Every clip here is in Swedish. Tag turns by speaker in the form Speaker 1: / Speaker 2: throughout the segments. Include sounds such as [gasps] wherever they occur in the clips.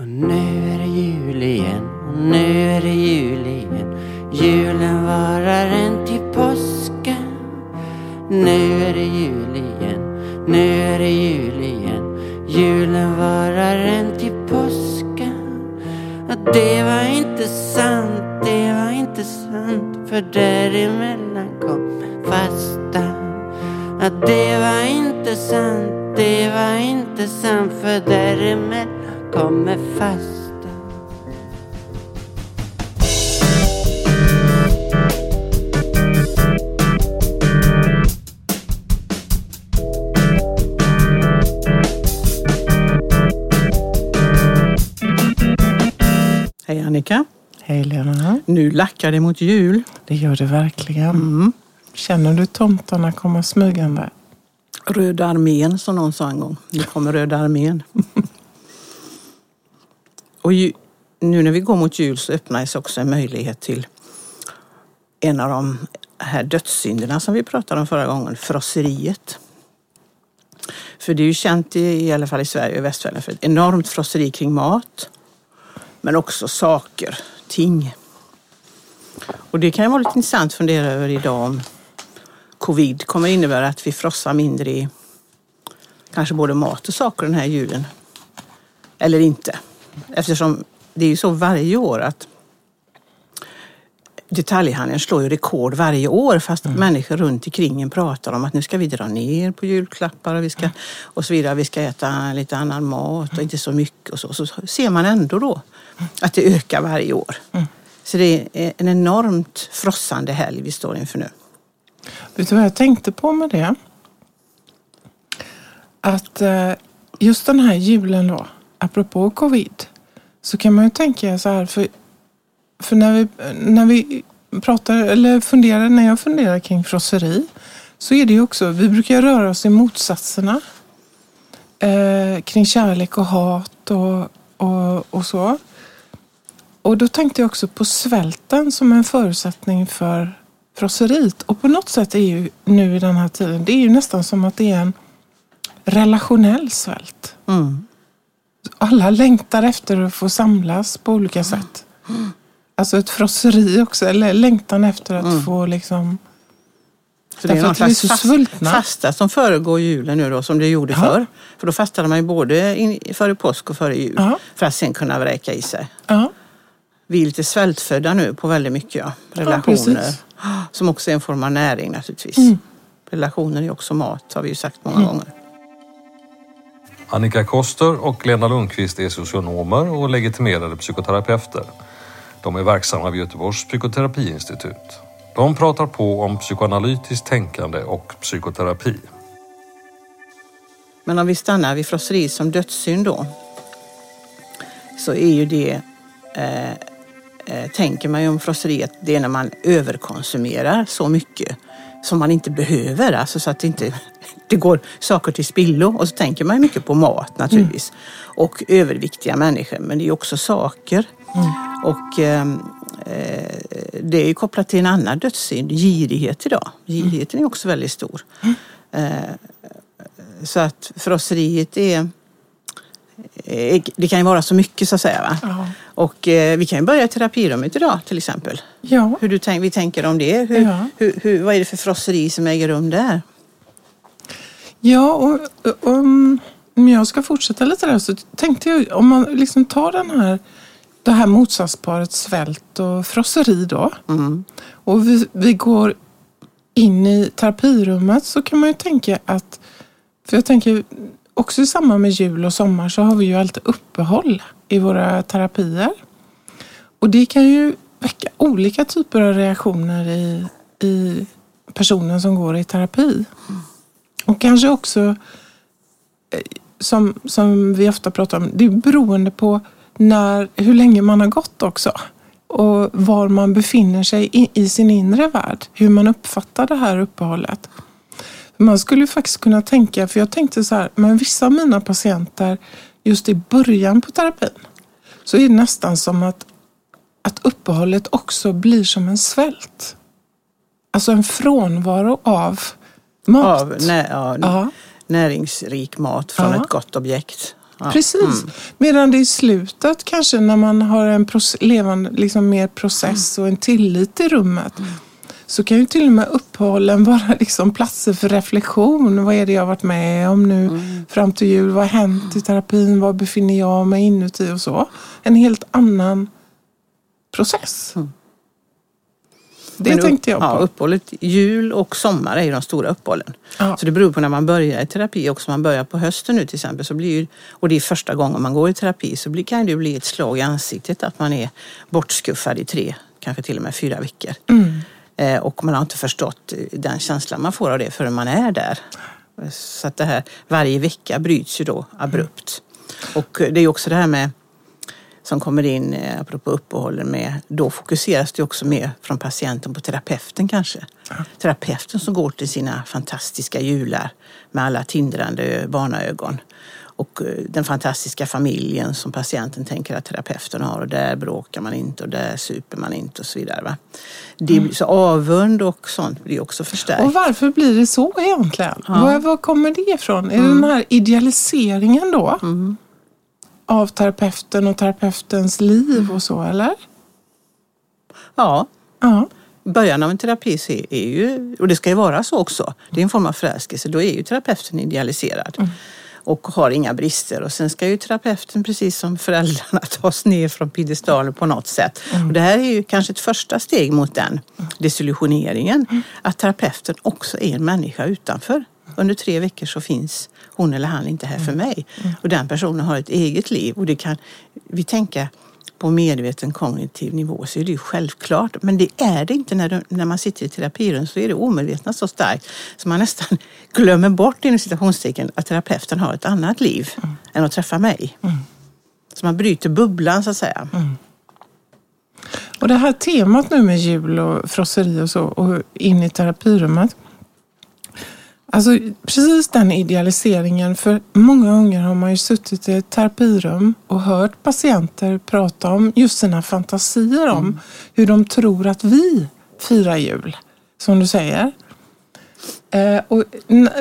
Speaker 1: Och nu är det jul igen, och nu är det jul igen. Julen varar än till påsken. Nu är det jul igen, nu är det jul igen. Julen varar än till påsken. Och det var inte sant, det var inte sant. För däremellan kom fasta. Att det var inte sant, det var inte sant. För däremellan kommer fasta.
Speaker 2: Hej Annika!
Speaker 3: Hej Lena.
Speaker 2: Nu lackar det mot jul.
Speaker 3: Det gör det verkligen.
Speaker 2: Mm.
Speaker 3: Känner du tomtarna komma smygande?
Speaker 2: Röda armén som någon sa en gång. Nu kommer Röda armén. [laughs] Och ju, nu när vi går mot jul så öppnas också en möjlighet till en av de här dödssynderna som vi pratade om förra gången, frosseriet. För det är ju känt i, i alla fall i Sverige och västvärlden för ett enormt frosseri kring mat. Men också saker, ting. Och det kan ju vara lite intressant att fundera över idag om covid kommer innebära att vi frossar mindre i kanske både mat och saker den här julen. Eller inte. Eftersom det är ju så varje år att detaljhandeln slår ju rekord varje år fast människor runt omkring en pratar om att nu ska vi dra ner på julklappar och, vi ska, och så vidare. Vi ska äta lite annan mat och inte så mycket och så. Så ser man ändå då att det ökar varje år. Så det är en enormt frossande helg vi står inför nu.
Speaker 3: Vet du vad jag tänkte på med det? Att eh, just den här julen då, apropå covid, så kan man ju tänka så här, för, för när, vi, när vi pratar, eller funderar, när jag funderar kring frosseri, så är det ju också, vi brukar röra oss i motsatserna. Eh, kring kärlek och hat och, och, och så. Och då tänkte jag också på svälten som en förutsättning för frosseriet. Och på något sätt är ju nu i den här tiden, det är ju nästan som att det är en relationell svält.
Speaker 2: Mm.
Speaker 3: Alla längtar efter att få samlas på olika sätt. Alltså ett frosseri också, eller längtan efter att få liksom...
Speaker 2: Så det är någon slags fast, fasta som föregår julen nu då, som det gjorde
Speaker 3: Ja.
Speaker 2: förr. För då fastade man ju både in, före påsk och före jul.
Speaker 3: Ja.
Speaker 2: För att sen kunna vräka i sig.
Speaker 3: Ja,
Speaker 2: Vi är lite svältfödda nu på väldigt mycket. Ja. Relationer. [gasps] som också är en form av näring naturligtvis.
Speaker 3: Mm.
Speaker 2: Relationer är också mat, har vi ju sagt många gånger.
Speaker 4: Annika Koster och Lena Lundqvist är socionomer och legitimerade psykoterapeuter. De är verksamma vid Göteborgs psykoterapiinstitut. De pratar på om psykoanalytiskt tänkande och psykoterapi.
Speaker 2: Men om vi stannar vid frosseri som dödssynd då. Så är ju det, eh, eh, tänker man ju om frosseriet, det är när man överkonsumerar så mycket som man inte behöver. Alltså så att det inte [laughs] det går saker till spillo. Och så tänker man mycket på mat naturligtvis. Och överviktiga människor. Men det är också saker. Och ehm, eh, det är ju kopplat till en annan dödssynd, girighet idag. Girigheten är också väldigt stor. Eh, så att frosseriet är det kan ju vara så mycket så att säga. Va? Och eh, vi kan ju börja i terapirummet idag till exempel.
Speaker 3: ja.
Speaker 2: Hur du tänk, vi tänker om det. Hur,
Speaker 3: Ja.
Speaker 2: hur, hur, vad är det för frosseri som äger rum där?
Speaker 3: ja och, om om jag ska fortsätta lite där så tänkte jag om man liksom tar den här, det här motsatsparet svält och frosseri då.
Speaker 2: Mm.
Speaker 3: Och vi, vi går in i terapirummet så kan man ju tänka att, för jag tänker också i samband med jul och sommar så har vi ju alltid uppehåll i våra terapier. Och det kan ju väcka olika typer av reaktioner i, i personen som går i terapi. Och kanske också, eh, som, som vi ofta pratar om, det är beroende på när, hur länge man har gått också. Och var man befinner sig i, i sin inre värld. Hur man uppfattar det här uppehållet. Man skulle faktiskt kunna tänka, för jag tänkte så här, men vissa av mina patienter just i början på terapin så är det nästan som att, att uppehållet också blir som en svält. Alltså en frånvaro av mat.
Speaker 2: Av nä, ja,
Speaker 3: Ja.
Speaker 2: näringsrik mat från
Speaker 3: Ja.
Speaker 2: ett gott objekt.
Speaker 3: Precis. Medan det i slutet kanske när man har en levande, liksom mer process och en tillit i rummet så kan ju till och med uppehållen vara [laughs] liksom platser för reflektion. Vad är det jag varit med om nu fram till jul? Vad har hänt i terapin? Var befinner jag mig inuti och så? En helt annan process. Det
Speaker 2: Men upp-
Speaker 3: tänkte jag på.
Speaker 2: Ja, uppehållet, jul och sommar är ju de stora uppehållen.
Speaker 3: Ja.
Speaker 2: Så det beror på när man börjar i terapi också. Om man börjar på hösten nu till exempel så blir ju, och det är första gången man går i terapi så blir, kan det bli ett slag i ansiktet att man är bortskuffad i tre, kanske till och med fyra veckor.
Speaker 3: Mm.
Speaker 2: Eh, och man har inte förstått eh, den känslan man får av det förrän man är där. Så att det här, varje vecka bryts ju då abrupt. Och eh, det är ju också det här med som kommer in, apropå uppehållen med, då fokuseras det också mer från patienten på terapeuten kanske. Terapeuten som går till sina fantastiska jular med alla tindrande barnaögon. Och eh, den fantastiska familjen som patienten tänker att terapeuten har och där bråkar man inte och där super man inte och så vidare. Va? Det blir så avund och sånt blir också förstärkt.
Speaker 3: Och varför blir det så egentligen? Var, var kommer det ifrån? Är det den här idealiseringen då? Av terapeuten och terapeutens liv och så, eller?
Speaker 2: Ja,
Speaker 3: Ja.
Speaker 2: början av en terapi så är är ju, och det ska ju vara så också, det är en form av förälskelse, då är ju terapeuten idealiserad. Och har inga brister. Och sen ska ju terapeuten, precis som föräldrarna, [laughs] tas ner från piedestalen på något sätt. Och det här är ju kanske ett första steg mot den desillusioneringen. Att terapeuten också är en människa utanför. Under tre veckor så finns hon eller han inte här för mig. Och den personen har ett eget liv. Och det kan vi tänka på medveten kognitiv nivå så är det ju självklart. Men det är det inte när, du, när man sitter i terapirum så är det omedvetna så starkt så man nästan [laughs] glömmer bort inom citationstecken att terapeuten har ett annat liv än att träffa mig. Så man bryter bubblan så att säga.
Speaker 3: Och det här temat nu med jul och frosseri och så och in i terapirummet. Alltså precis den idealiseringen, för många gånger har man ju suttit i ett terapirum och hört patienter prata om just sina fantasier om hur de tror att vi firar jul, som du säger. Eh, och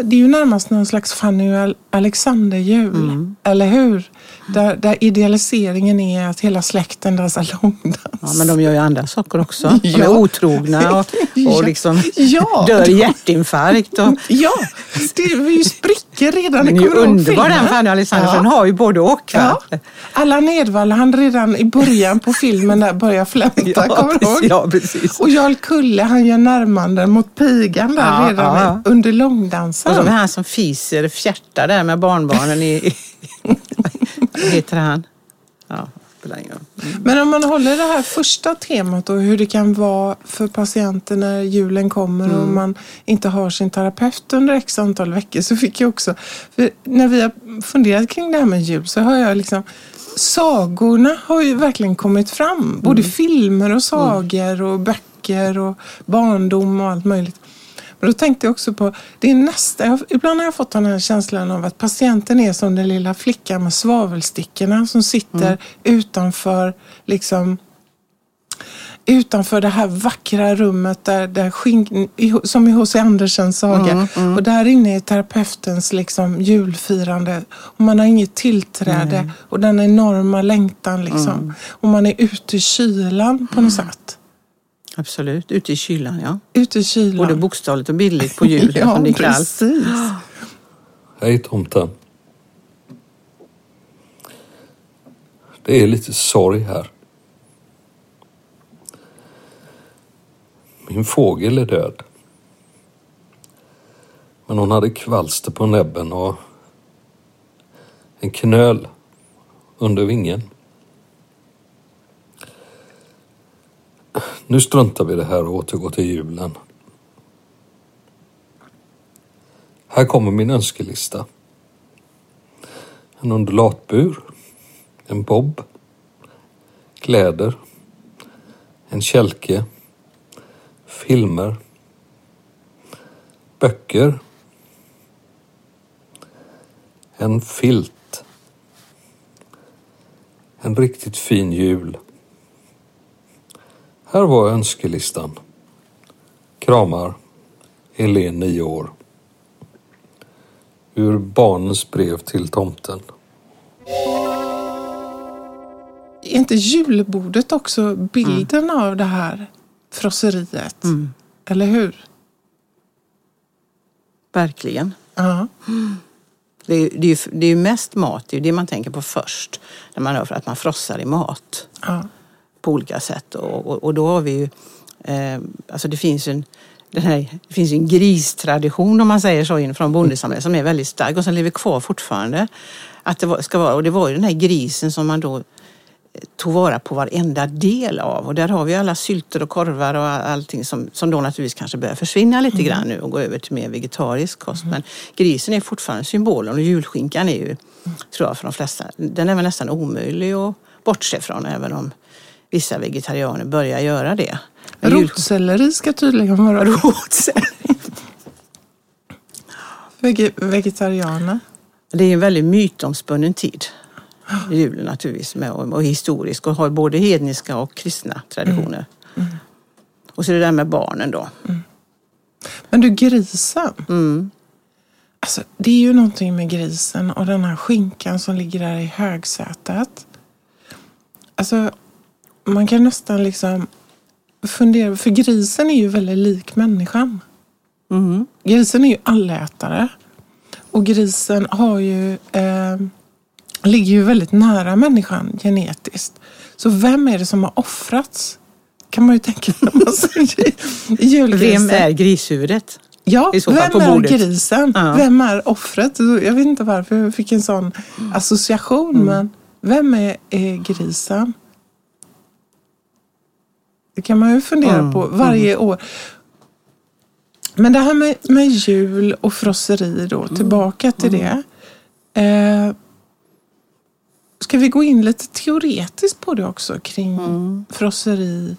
Speaker 3: det är ju närmast någon slags Fanny Alexander-jul, eller hur? Där, där idealiseringen är att hela släkten dansar långdans.
Speaker 2: Ja, men de gör ju andra saker också. De är [laughs]
Speaker 3: Ja.
Speaker 2: otrogna och, [laughs] och liksom
Speaker 3: Ja.
Speaker 2: dör i hjärtinfarkt. Och,
Speaker 3: Ja, det är ju sprickor redan.
Speaker 2: den är ju underbar den Fanny Alexander,
Speaker 3: Ja.
Speaker 2: har ju både och.
Speaker 3: Ja. Allan Edwall, han redan i början på filmen där börjar flämta, [laughs]
Speaker 2: Ja,
Speaker 3: kommer du ihåg?
Speaker 2: precis, ja, precis.
Speaker 3: Och Jarl Kulle, han gör närmanden mot pigan där
Speaker 2: Ja,
Speaker 3: redan
Speaker 2: ja,
Speaker 3: under långdansen.
Speaker 2: Och så med han som fiser fjärtar där med barnbarnen i... [laughs] vad heter han? Ja, spelar ingen roll. Mm.
Speaker 3: Men om man håller det här första temat och hur det kan vara för patienter när julen kommer
Speaker 2: Mm.
Speaker 3: och man inte har sin terapeut under x antal veckor så fick jag också, när vi har funderat kring det här med jul så har jag liksom Sagorna har ju verkligen kommit fram. Både
Speaker 2: Mm.
Speaker 3: filmer och sagor och böcker och barndom och allt möjligt. Men då tänkte jag också på, det är nästa, jag, ibland har jag fått den här känslan av att patienten är som den lilla flickan med svavelstickorna som sitter
Speaker 2: Mm.
Speaker 3: utanför liksom utanför det här vackra rummet där, där skink, som i H.C. Andersens saga.
Speaker 2: Mm,
Speaker 3: Och där inne är terapeutens liksom julfirande. Och man har inget tillträde. Och den enorma längtan liksom.
Speaker 2: Mm.
Speaker 3: Och man är ute i kylan på något sätt.
Speaker 2: Absolut, ute i kylan ja.
Speaker 3: Ute i kylan.
Speaker 2: Både bokstavligt och bildligt på jul [laughs]
Speaker 3: ja,
Speaker 2: eftersom det är kallt.
Speaker 3: precis.
Speaker 4: Hej tomten. Det är lite sorg här. Min fågel är död. Men hon hade kvalster på näbben och en knöl under vingen. Nu struntar vi i det här och återgår till julen. Här kommer min önskelista. En undulatbur, en bob, kläder, en kälke, filmer, böcker, en filt, en riktigt fin jul. Här var önskelistan. Kramar, Helen 9 år. Ur barnens brev till tomten.
Speaker 3: är inte julbordet också bilden av det här frosseriet?
Speaker 2: Mm.
Speaker 3: Eller hur?
Speaker 2: Verkligen.
Speaker 3: Ja.
Speaker 2: Det är, ju- det, är, det är mest mat, det är det man tänker på först. När man hör för att man frossar i mat
Speaker 3: ja.
Speaker 2: På olika sätt. Och, och, och då har vi ju, eh, alltså det finns en, den här, det finns en gristradition om man säger så från bondesamhället som är väldigt stark och som lever kvar fortfarande. Att det ska vara, och det var ju den här grisen som man då eh, tog vara på varenda del av. Och där har vi alla sylter och korvar och all- allting som, som då naturligtvis kanske börjar försvinna lite grann nu och gå över till mer vegetarisk kost. Men grisen är fortfarande symbolen och julskinkan är ju, tror jag för de flesta, den är väl nästan omöjlig att bortse från även om vissa vegetarianer börjar göra det. Men jul-
Speaker 3: Rotselleri ska tydligen vara
Speaker 2: Rotselleri.
Speaker 3: Vege, vegetarianer.
Speaker 2: Det är en väldigt mytomspunnen tid. Julen naturligtvis med, och, och historisk och har både hedniska och kristna traditioner. Och så det där med barnen då.
Speaker 3: Men du, grisen.
Speaker 2: Mm.
Speaker 3: Alltså, det är ju någonting med grisen och den här skinkan som ligger där i högsätet. Alltså, man kan nästan liksom fundera, för grisen är ju väldigt lik människan.
Speaker 2: Mm.
Speaker 3: Grisen är ju allätare. Och grisen har ju, eh, ligger ju väldigt nära människan genetiskt. Så vem är det som har offrats? Kan man ju tänka när man [laughs] säger julgrisen.
Speaker 2: Vem är grishuvudet?
Speaker 3: Ja, vem är grisen?
Speaker 2: Ja.
Speaker 3: Vem är offret? Jag vet inte varför jag fick en sån association.
Speaker 2: Mm.
Speaker 3: Men vem är, är grisen? Det kan man ju fundera
Speaker 2: Mm,
Speaker 3: på varje år. Men det här med, med jul och frosseri då,
Speaker 2: Mm.
Speaker 3: tillbaka till det. Eh, ska vi gå in lite teoretiskt på det också kring
Speaker 2: Mm.
Speaker 3: frosseri?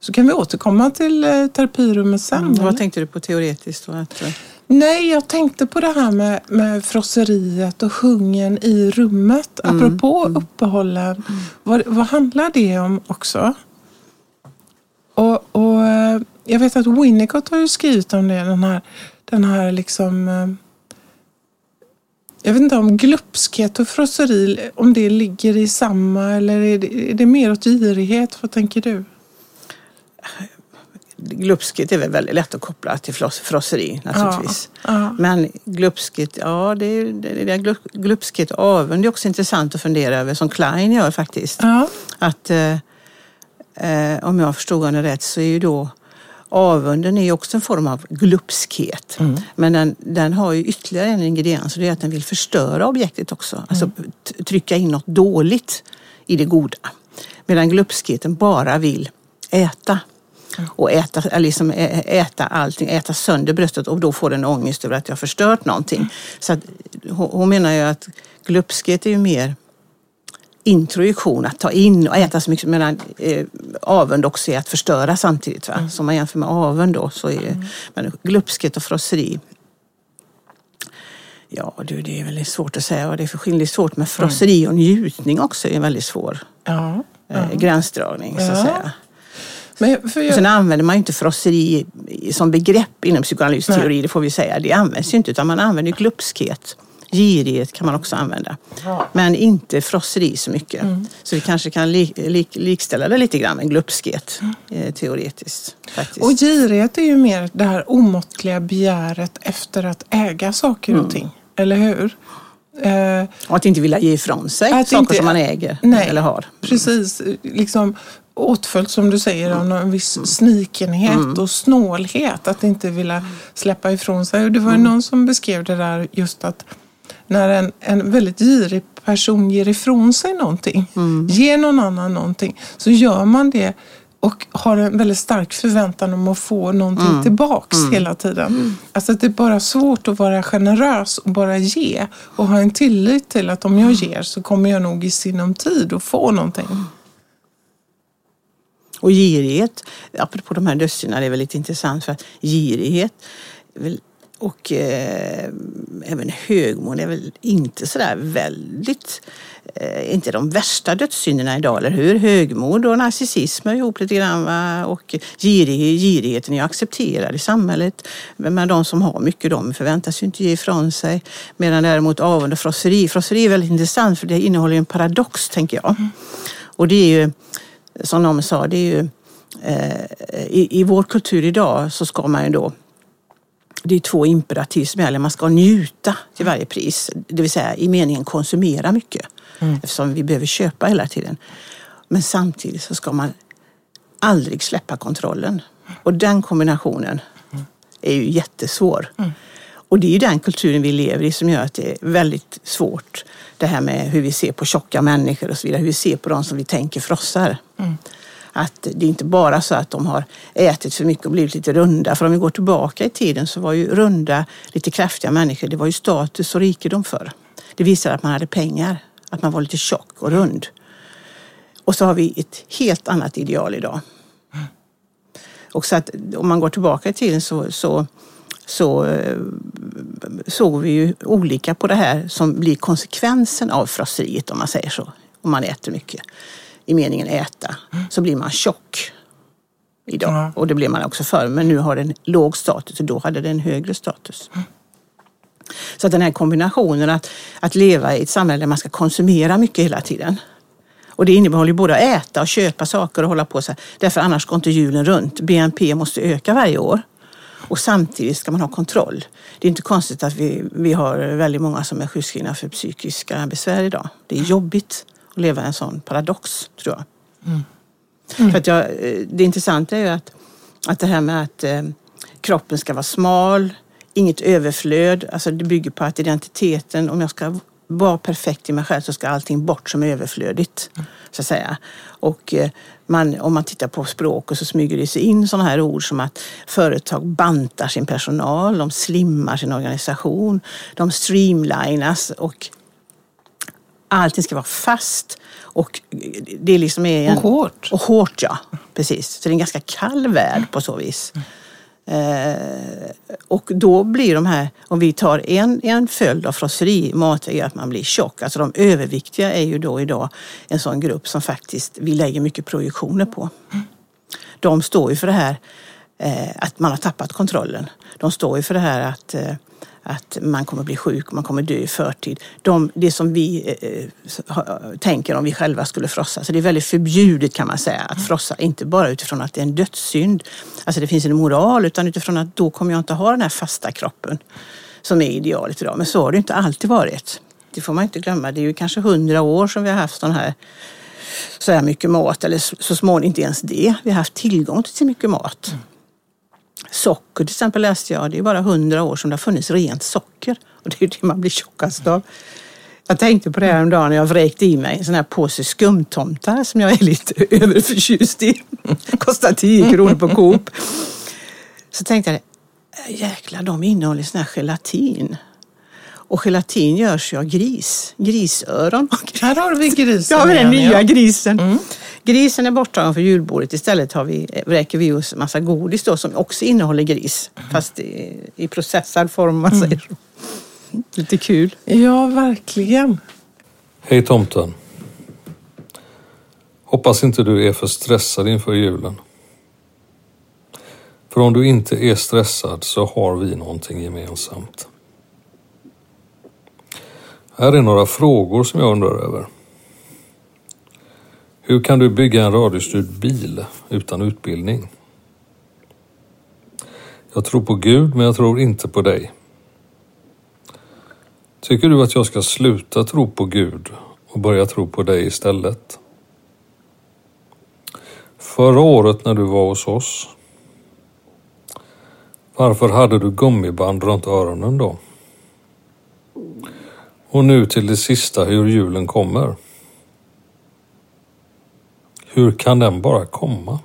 Speaker 3: Så kan vi återkomma till eh, terapirummet sen.
Speaker 2: Mm. Vad tänkte du på teoretiskt? Att, eh,
Speaker 3: Nej, jag tänkte på det här med, med frosseriet och hungern i rummet. Apropå uppehållen, vad, vad handlar det om också? Och, och eh, jag vet att Winnicott har ju skrivit om det, den här, den här liksom... eh, Jag vet inte om glupskhet och frosseri, om det ligger i samma eller är det, är det mer åt girighet? Vad tänker du?
Speaker 2: glupskhet är väl väldigt lätt att koppla till frosseri naturligtvis.
Speaker 3: Ja.
Speaker 2: Men glupskhet, ja det är, det är glup- glupskhet och avund det är också intressant att fundera över som Klein gör faktiskt.
Speaker 3: Ja.
Speaker 2: Att eh, eh, om jag förstod honom rätt så är ju då avunden är också en form av glupskhet. Men den, den har ju ytterligare en ingrediens och det är att den vill förstöra objektet också. Alltså t- trycka in något dåligt i det goda. Medan glupskheten bara vill äta. Och äta, eller liksom äta allting, äta sönder bröstet och då får den ångest över att jag har förstört någonting. Så att, hon menar ju att glupskhet är ju mer introjektion, att ta in och äta så mycket. Medan eh, avund också är att förstöra samtidigt. Va? Så om man jämför med avund då så är men glupskhet och frosseri. Ja du, det är väldigt svårt att säga vad det är för skillnad. Det är svårt med frosseri och njutning också är en väldigt svår
Speaker 3: Ja.
Speaker 2: eh, gränsdragning så att
Speaker 3: Ja.
Speaker 2: säga.
Speaker 3: Men för jag,
Speaker 2: Sen använder man ju inte frosseri som begrepp inom psykoanalysteori, det får vi säga. Det används ju inte utan man använder glupskhet. Girighet kan man också använda. Men inte frosseri så mycket. Så vi kanske kan li, lik, likställa det lite grann med glupskhet eh, teoretiskt. Faktiskt.
Speaker 3: Och girighet är ju mer det här omåttliga begäret efter att äga saker
Speaker 2: Mm.
Speaker 3: och ting. Eller hur? Eh,
Speaker 2: Och att inte vilja ge ifrån sig saker
Speaker 3: inte-
Speaker 2: som man äger
Speaker 3: nej,
Speaker 2: eller har.
Speaker 3: Precis. Liksom åtföljt som du säger av en viss snikenhet
Speaker 2: Mm.
Speaker 3: och snålhet. Att inte vilja släppa ifrån sig. Och det var
Speaker 2: Mm.
Speaker 3: någon som beskrev det där just att när en, en väldigt girig person ger ifrån sig någonting,
Speaker 2: Mm.
Speaker 3: ger någon annan någonting, så gör man det och har en väldigt stark förväntan om att få någonting
Speaker 2: Mm.
Speaker 3: tillbaks hela tiden. Alltså att det är bara svårt att vara generös och bara ge och ha en tillit till att om jag ger så kommer jag nog i sinom tid att få någonting.
Speaker 2: Och girighet, apropå de här dödssynderna, det är väldigt intressant för att girighet och eh, även högmod är väl inte sådär väldigt, eh, inte de värsta dödssynderna idag, eller hur? Högmod och narcissism är ihop lite grann va? och girig, girigheten är accepterad i samhället. Men de som har mycket, de förväntas ju inte ge ifrån sig. Medan däremot avund och frosseri, frosseri är väldigt intressant för det innehåller ju en paradox tänker jag. Och det är ju, som någon sa, det är ju eh, i, i vår kultur idag så ska man ju då det är två imperativ som gäller. Man ska njuta till varje pris, det vill säga i meningen konsumera mycket mm. eftersom vi behöver köpa hela tiden. Men samtidigt så ska man aldrig släppa kontrollen. Och den kombinationen är ju jättesvår. Mm. Och det är ju den kulturen vi lever i som gör att det är väldigt svårt. Det här med hur vi ser på tjocka människor och så vidare. Hur vi ser på de som vi tänker frossar. Mm. Att det är inte bara så att de har ätit för mycket och blivit lite runda. För om vi går tillbaka i tiden så var ju runda, lite kraftiga människor, det var ju status och rikedom för. Det visade att man hade pengar, att man var lite tjock och rund. Och så har vi ett helt annat ideal idag. Och så att om man går tillbaka i tiden så, så, så eh, såg vi ju olika på det här som blir konsekvensen av frosseriet om man säger så. Om man äter mycket. I meningen äta. Så blir man tjock idag. Mm. Och det blev man också förr. Men nu har den låg status och då hade den högre status. Mm. Så att den här kombinationen att, att leva i ett samhälle där man ska konsumera mycket hela tiden. Och det innehåller både att äta och köpa saker och hålla på så här. Därför annars går inte hjulen runt. BNP måste öka varje år. Och samtidigt ska man ha kontroll. Det är inte konstigt att vi, vi har väldigt många som är sjukskrivna för psykiska besvär idag. Det är jobbigt att leva en sån paradox, tror jag. Mm. Mm. För att jag, eh, det intressanta är ju att, att det här med att eh, kroppen ska vara smal, inget överflöd. Alltså det bygger på att identiteten, om jag ska vara perfekt i mig själv så ska allting bort som är överflödigt. Mm. Så att säga. Och eh, man, om man tittar på språket så smyger det sig in sådana här ord som att företag bantar sin personal, de slimmar sin organisation, de streamlinas och allting ska vara fast. Och det liksom är
Speaker 3: en, och hårt.
Speaker 2: Och hårt, ja. Precis. Så det är en ganska kall värld på så vis. Eh, och då blir de här, om vi tar en, en följd av frosseri, matväg, att man blir tjock. Alltså de överviktiga är ju då idag en sån grupp som faktiskt vi lägger mycket projektioner på. De står ju för det här Eh, att man har tappat kontrollen. De står ju för det här att eh, att man kommer bli sjuk, man kommer dö i förtid. De, det som vi eh, eh tänker om vi själva skulle frossa. Så det är väldigt förbjudet kan man säga att frossa, inte bara utifrån att det är en dödssynd. Alltså det finns en moral, utan utifrån att då kommer jag inte ha den här fasta kroppen som är idealet idag. Men så har det inte alltid varit. Det får man inte glömma. Det är ju kanske hundra år som vi har haft sån här så här mycket mat, eller så småningom inte ens det. Vi har haft tillgång till så mycket mat. Mm. Socker till exempel läste jag, det är bara hundra år som det har funnits rent socker. Och det är det man blir tjockast av. Jag tänkte på det här dagen när jag vräkte i mig en sån här påse skumtomtar som jag är lite [laughs] överförtjust i. Kostar 10 kronor på Coop. Så tänkte jag, jäklar de innehåller sån här gelatin. Och gelatin görs ju av gris, grisöron.
Speaker 3: Här har vi grisen.
Speaker 2: Ja, den nya grisen. Mm. Grisen är borttagen från julbordet. Istället har vi, vräker vi oss massa godis då, som också innehåller gris. Mm. Fast i, i processad form, man säger så. Mm. Lite kul.
Speaker 3: Ja, verkligen.
Speaker 4: Hej tomten. Hoppas inte du är för stressad inför julen. För om du inte är stressad så har vi någonting gemensamt. Här är några frågor som jag undrar över. Hur kan du bygga en radiostyrd bil utan utbildning? Jag tror på Gud, men jag tror inte på dig. Tycker du att jag ska sluta tro på Gud och börja tro på dig istället? Förra året när du var hos oss, varför hade du gummiband runt öronen då? Och nu till det sista hur julen kommer. Hur kan den bara komma?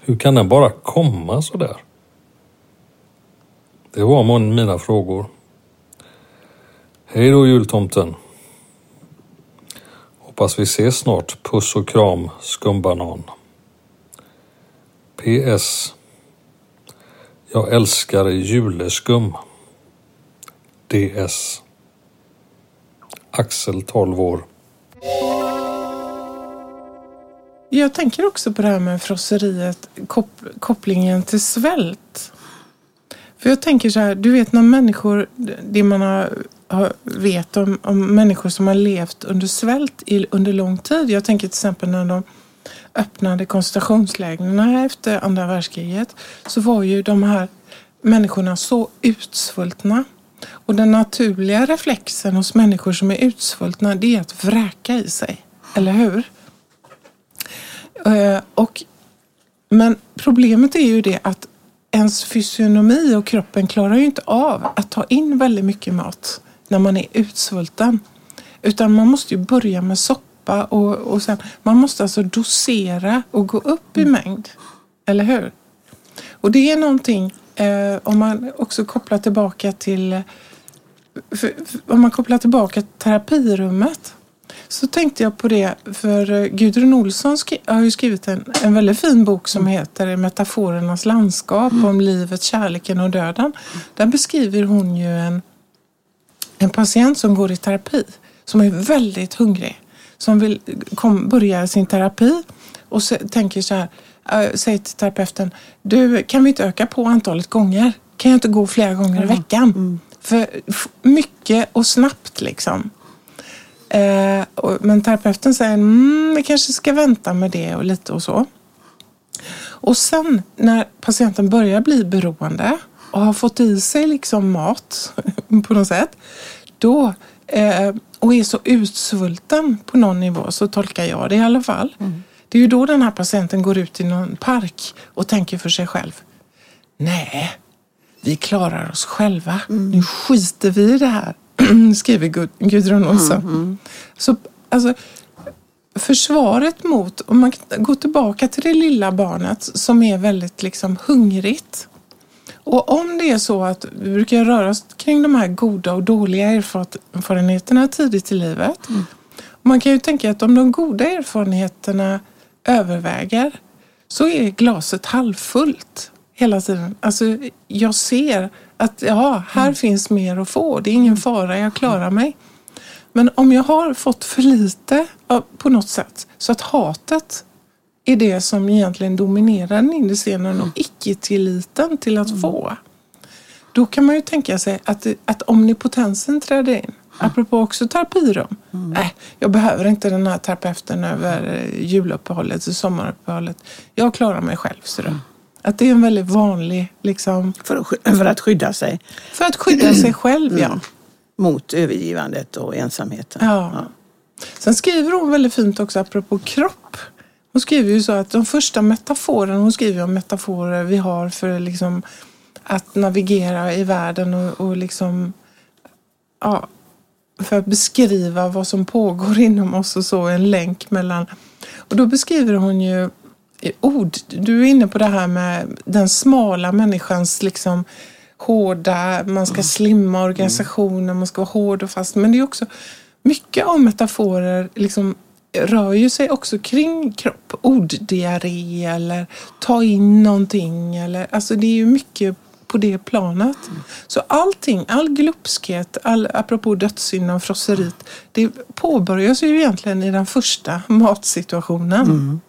Speaker 4: Hur kan den bara komma så där? Det var mina frågor. Hej då jultomten. Hoppas vi ses snart. Puss och kram skumbanan. PS. Jag älskar juleskum. DS. Axel 12 år.
Speaker 3: Jag tänker också på det här med frosseriet, kop kopplingen till svält. För jag tänker så här, du vet när människor, det man har har, vet om, om människor som har levt under svält i, under lång tid. Jag tänker till exempel när de öppnade koncentrationslägren efter andra världskriget så var ju de här människorna så utsvultna. Och den naturliga reflexen hos människor som är utsvultna det är att vräka i sig. Eller hur? Eh, och, men problemet är ju det att ens fysionomi och kroppen klarar ju inte av att ta in väldigt mycket mat när man är utsvulten. Utan man måste ju börja med soppa och, och sen, man måste alltså dosera och gå upp i mängd. Eller hur? Och det är någonting, eh, om man också kopplar tillbaka till för, för, om man kopplar tillbaka till terapirummet så tänkte jag på det, för eh, Gudrun Olsson har ju skrivit en, en väldigt fin bok som heter Metaforernas landskap om livet, kärleken och döden. Där beskriver hon ju en, en patient som går i terapi, som är väldigt hungrig, som vill kom, börja sin terapi och så, tänker så här, äh, säger till terapeuten, du kan vi inte öka på antalet gånger? Kan jag inte gå flera gånger i veckan? Mm. För mycket och snabbt liksom. Eh, men terapeuten säger mm, vi kanske ska vänta med det och lite och så. Och sen när patienten börjar bli beroende och har fått i sig liksom mat [laughs] på något sätt, då, eh, och är så utsvulten på någon nivå, så tolkar jag det i alla fall. Mm. Det är ju då den här patienten går ut i någon park och tänker för sig själv. Nej, vi klarar oss själva. Mm. Nu skiter vi i det här. [clears throat] skriver Gudrun Olsson. Mm, mm. Så, alltså, försvaret mot, om man går tillbaka till det lilla barnet som är väldigt liksom hungrigt. Och om det är så att vi brukar röra oss kring de här goda och dåliga erfarenheterna tidigt i livet. Mm. Man kan ju tänka att om de goda erfarenheterna överväger så är glaset halvfullt hela tiden. Alltså, jag ser att ja, här mm. finns mer att få. Det är ingen fara, jag klarar mig. Men om jag har fått för lite på något sätt så att hatet är det som egentligen dominerar den inre scenen och icke-tilliten till att få. Då kan man ju tänka sig att, att omnipotensen träder in. Apropå också terapirum. Mm. Nej, jag behöver inte den här terapeuten över juluppehållet och sommaruppehållet. Jag klarar mig själv. Så då. Att det är en väldigt vanlig... Liksom,
Speaker 2: för, att, för att skydda sig?
Speaker 3: För att skydda sig själv, ja. Mm.
Speaker 2: Mot övergivandet och ensamheten.
Speaker 3: Ja. ja. Sen skriver hon väldigt fint också apropå kropp. Hon skriver ju så att de första metaforerna, hon skriver om metaforer vi har för liksom att navigera i världen och, och liksom, ja, för att beskriva vad som pågår [laughs] inom oss och så, en länk mellan... Och då beskriver hon ju ord. Du är inne på det här med den smala människans liksom hårda, man ska slimma organisationen, man ska vara hård och fast. Men det är också mycket av metaforer liksom rör ju sig också kring kropp. Orddiarré eller ta in någonting. Eller, alltså det är ju mycket på det planet. Så allting, all glupskhet, all, apropå dödssyndan, frosseriet, det påbörjas ju egentligen i den första matsituationen. Mm.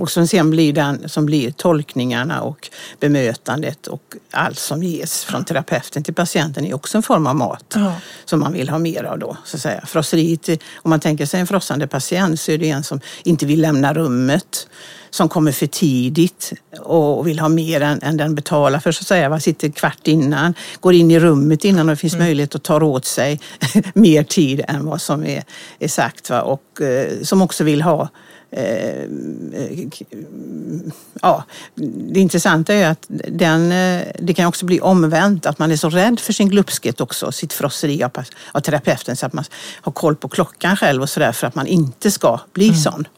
Speaker 2: Och som sen blir den som blir tolkningarna och bemötandet och allt som ges från terapeuten till patienten är också en form av mat ja. som man vill ha mer av då. Så att säga. Frosseriet, om man tänker sig en frossande patient så är det en som inte vill lämna rummet som kommer för tidigt och vill ha mer än, än den betalar för så att säga. Man sitter kvart innan, går in i rummet innan och det finns mm. möjlighet att ta åt sig [laughs] mer tid än vad som är, är sagt. Va? Och eh, som också vill ha Eh, ja, det intressanta är att den, eh, det kan också bli omvänt, att man är så rädd för sin glupskhet också, sitt frosseri av, av terapeuten så att man har koll på klockan själv och sådär för att man inte ska bli mm. sån.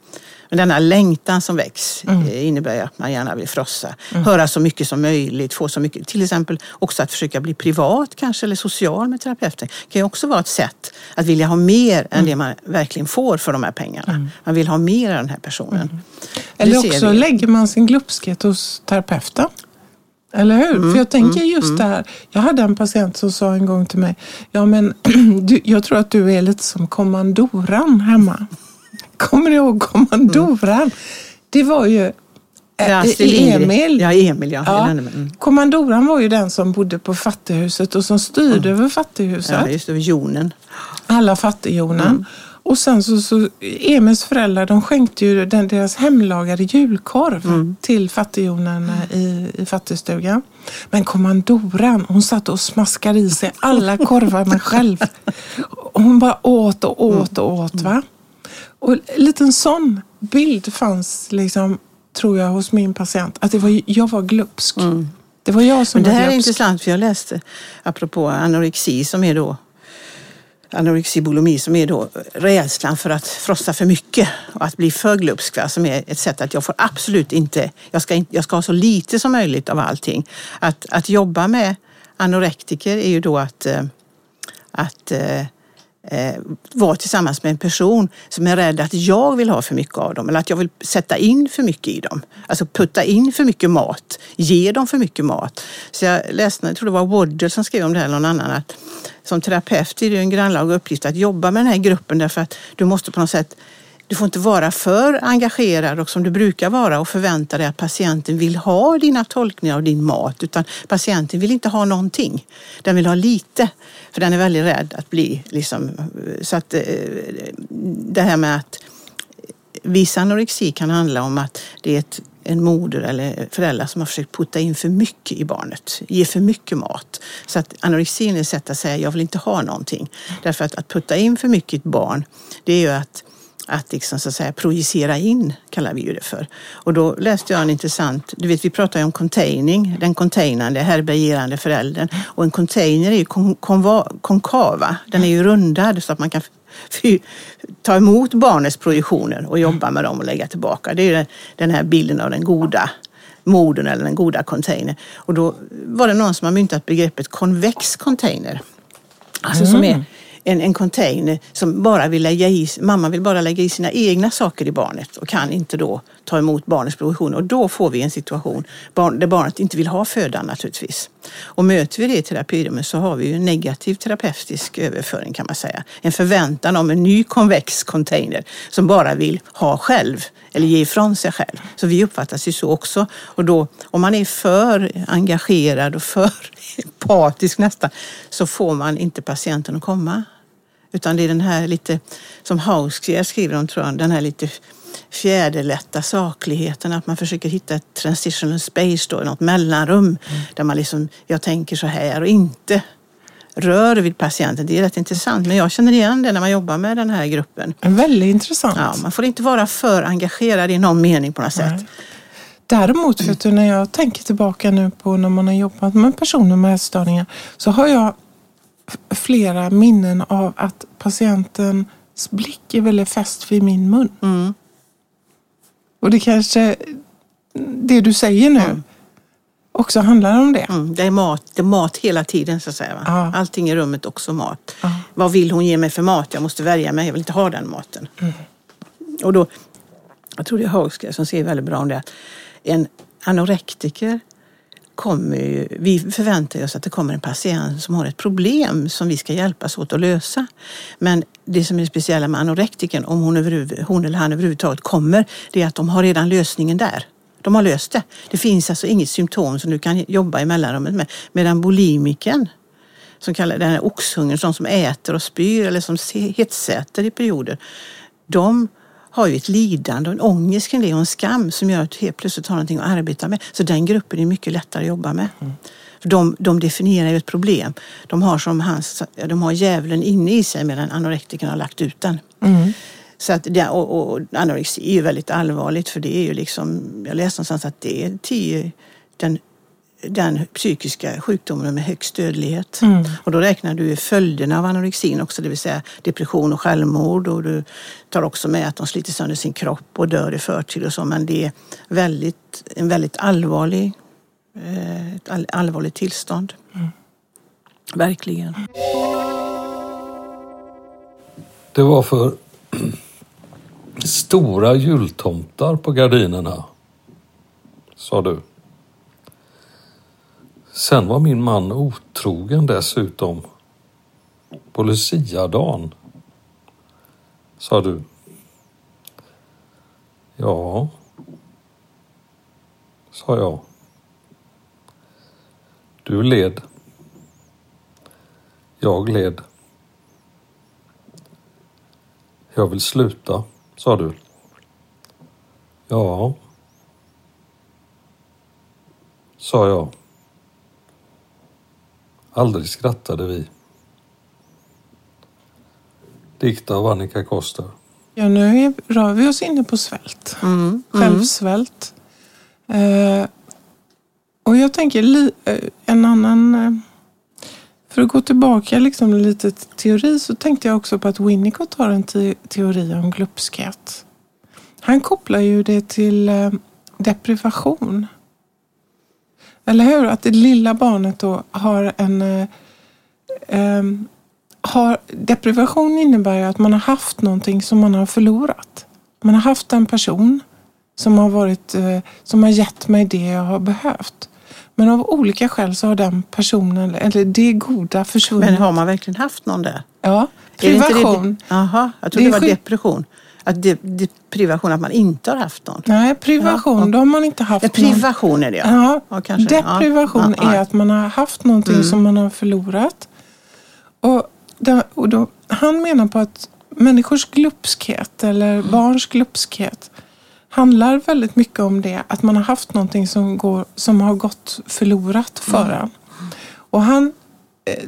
Speaker 2: Men denna längtan som väcks mm. Eh, innebär att man gärna vill frossa. Mm. Höra så mycket som möjligt, få så mycket. Till exempel också att försöka bli privat kanske eller social med terapeuten. Det kan ju också vara ett sätt att vilja ha mer mm. än det man verkligen får för de här pengarna. Mm. Man vill ha mer av den här personen. Mm.
Speaker 3: Eller också vi. lägger man sin glupskhet hos terapeuten. Eller hur? Mm, För jag tänker mm, just mm. det här. Jag hade en patient som sa en gång till mig, ja men [clears throat] du, jag tror att du är lite som kommandoran hemma. Kommer ni ihåg kommandoran? Mm. Det var ju Eh,
Speaker 2: Lindgren.
Speaker 3: Emil.
Speaker 2: Ja, Emil ja.
Speaker 3: Ja.
Speaker 2: Mm.
Speaker 3: Kommandoran var ju den som bodde på fattighuset och som styrde över fattighuset.
Speaker 2: Ja, just det, jonen.
Speaker 3: Alla fattighjonen.
Speaker 2: Mm.
Speaker 3: Och sen så, så Emils föräldrar de skänkte ju den, deras hemlagade julkorv
Speaker 2: Mm.
Speaker 3: till fattighjonen i, i fattigstugan. Men kommandoran hon satt och smaskade i sig alla korvarna [laughs] själv. Hon bara åt och åt och åt. Va? Och en liten sån bild fanns liksom, tror jag hos min patient. Att det var, jag var glupsk. Det var jag som
Speaker 2: Mm. Men det
Speaker 3: var
Speaker 2: här är
Speaker 3: glupsk.
Speaker 2: intressant för jag läste apropå anorexi som är då anorexi bulimi som är då rädslan för att frossa för mycket och att bli för glupsk. va, Som är ett sätt att jag får absolut inte, jag ska, jag ska ha så lite som möjligt av allting. Att, att jobba med anorektiker är ju då att, eh, att eh, vara tillsammans med en person som är rädd att jag vill ha för mycket av dem eller att jag vill sätta in för mycket i dem. Alltså putta in för mycket mat, ge dem för mycket mat. Så jag läste, jag tror det var Waddell som skrev om det här eller någon annan, att som terapeut är det en grannlaga uppgift att jobba med den här gruppen därför att du måste på något sätt du får inte vara för engagerad och som du brukar vara och förvänta dig att patienten vill ha dina tolkningar av din mat utan patienten vill inte ha någonting. Den vill ha lite för den är väldigt rädd att bli liksom så att eh, det här med att viss anorexi kan handla om att det är ett, en moder eller föräldrar som har försökt putta in för mycket i barnet, ge för mycket mat. Så att anorexin är ett sätt att säga jag vill inte ha någonting. Därför att att putta in för mycket i ett barn, det är ju att att liksom så att säga projicera in, kallar vi ju det för. Och då läste jag en intressant, du vet vi pratar ju om containing, den containande, härbärgerande föräldern. Och en container är ju kon, konva, konkava, den är ju rundad så att man kan ta emot barnets projektioner och jobba med dem och lägga tillbaka. Det är ju den, här bilden av den goda modern eller den goda containern. Och då var det någon som har myntat begreppet konvex container. Alltså som är mm en, en container som bara vill lägga i, mamma vill bara lägga i sina egna saker i barnet och kan inte då ta emot barnets provision. Och då får vi en situation där barnet inte vill ha födan naturligtvis. Och möter vi det i terapirummet så har vi ju en negativ terapeutisk överföring kan man säga. En förväntan om en ny konvex container som bara vill ha själv eller ge ifrån sig själv. Så vi uppfattas ju så också. Och då, om man är för engagerad och för [laughs] empatisk nästan, så får man inte patienten att komma. Utan det är den här lite, som Hauskier skriver om tror jag, den här lite fjäderlätta sakligheten, att man försöker hitta ett transitional space då, något mellanrum där man liksom, jag tänker så här och inte rör vid patienten. Det är rätt intressant, men jag känner igen det när man jobbar med den här gruppen.
Speaker 3: Väldigt intressant.
Speaker 2: Ja, man får inte vara för engagerad i någon mening på något sätt.
Speaker 3: Nej. Däremot, för att när jag tänker tillbaka nu på när man har jobbat med personer med ätstörningar så har jag flera minnen av att patientens blick är väldigt fäst vid min mun.
Speaker 2: Mm.
Speaker 3: Och det kanske, det du säger nu, också handlar om det.
Speaker 2: Mm, det, är mat, det är mat hela tiden så att säga. Va?
Speaker 3: Ja.
Speaker 2: Allting i rummet också mat.
Speaker 3: Ja.
Speaker 2: Vad vill hon ge mig för mat? Jag måste värja mig, jag vill inte ha den maten. Och då, jag tror det är Hagskär som säger väldigt bra om det, en anorektiker kommer ju, vi förväntar oss att det kommer en patient som har ett problem som vi ska hjälpas åt att lösa. Men det som är speciella med anorektikern, om hon, över, hon eller han överhuvudtaget kommer, det är att de har redan lösningen där. De har löst det. Det finns alltså inget symptom som du kan jobba i mellanrummet med. Medan bulimiken, som kallar den här oxhungern, som äter och spyr eller som hetsäter i perioder, de har ju ett lidande och en ångest kring det och en skam som gör att du helt plötsligt har någonting att arbeta med. Så den gruppen är mycket lättare att jobba med. För de, de definierar ju ett problem. De har som hans, de har djävulen inne i sig medan anorektikern har lagt ut den. Så att det, och, och anorexi är ju väldigt allvarligt för det är ju liksom, jag läste någonstans att det är tio, den, den psykiska sjukdomen med högst dödlighet. Och då räknar du följderna av anorexin också, det vill säga depression och självmord och du tar också med att de sliter sönder sin kropp och dör i förtid och så. Men det är väldigt, en väldigt allvarlig, eh, ett all, allvarligt tillstånd. Verkligen.
Speaker 4: Det var för [clears throat] stora jultomtar på gardinerna, sa du. Sen var min man otrogen dessutom. På Luciadagen, sa du. Ja. sa jag. Du led. Jag led. Jag vill sluta, sa du. Ja, sa jag. Aldrig skrattade vi. Dikt av Annika Koster.
Speaker 3: Ja, nu är, rör vi oss inne på svält.
Speaker 2: Mm.
Speaker 3: Självsvält. Eh, och jag tänker li, eh, en annan... Eh, för att gå tillbaka liksom lite till teori så tänkte jag också på att Winnicott har en te teori om glupskhet. Han kopplar ju det till eh, deprivation. Eller hur? Att det lilla barnet då har en... Eh, eh, har, deprivation innebär ju att man har haft någonting som man har förlorat. Man har haft en person som har, varit, eh, som har gett mig det jag har behövt. Men av olika skäl så har den personen, eller det goda försvunnit.
Speaker 2: Men har man verkligen haft någon där?
Speaker 3: Ja, privation.
Speaker 2: Jaha, jag trodde
Speaker 3: Det
Speaker 2: det, var depression. Att det, det, privation, att man inte har haft någon.
Speaker 3: Nej, privation,
Speaker 2: Ja,
Speaker 3: då har man inte haft
Speaker 2: Ja,
Speaker 3: någon.
Speaker 2: privation är det
Speaker 3: Ja,
Speaker 2: Ja, kanske.
Speaker 3: deprivation
Speaker 2: Ja,
Speaker 3: är att man har haft någonting
Speaker 2: Mm.
Speaker 3: som man har förlorat. Och, där, och då, han menar på att människors glupskhet eller
Speaker 2: Mm.
Speaker 3: barns glupskhet handlar väldigt mycket om det. Att man har haft någonting som, går, som har gått förlorat för
Speaker 2: Mm.
Speaker 3: en. Och han eh,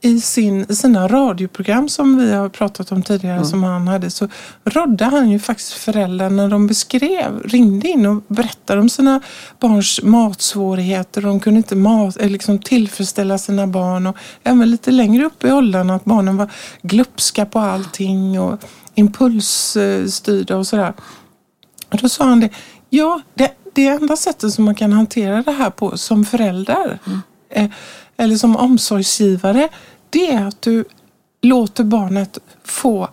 Speaker 3: i sin, sina radioprogram som vi har pratat om tidigare
Speaker 2: Mm.
Speaker 3: som han hade så rådde han ju faktiskt föräldrar när de beskrev, ringde in och berättade om sina barns matsvårigheter. De kunde inte mat, eh, liksom tillfredsställa sina barn och även lite längre upp i åldern att barnen var glupska på allting och impulsstyrda och sådär. Och då sa han det, ja det, det enda sättet som man kan hantera det här på som förälder eh, eller som omsorgsgivare det är att du låter barnet få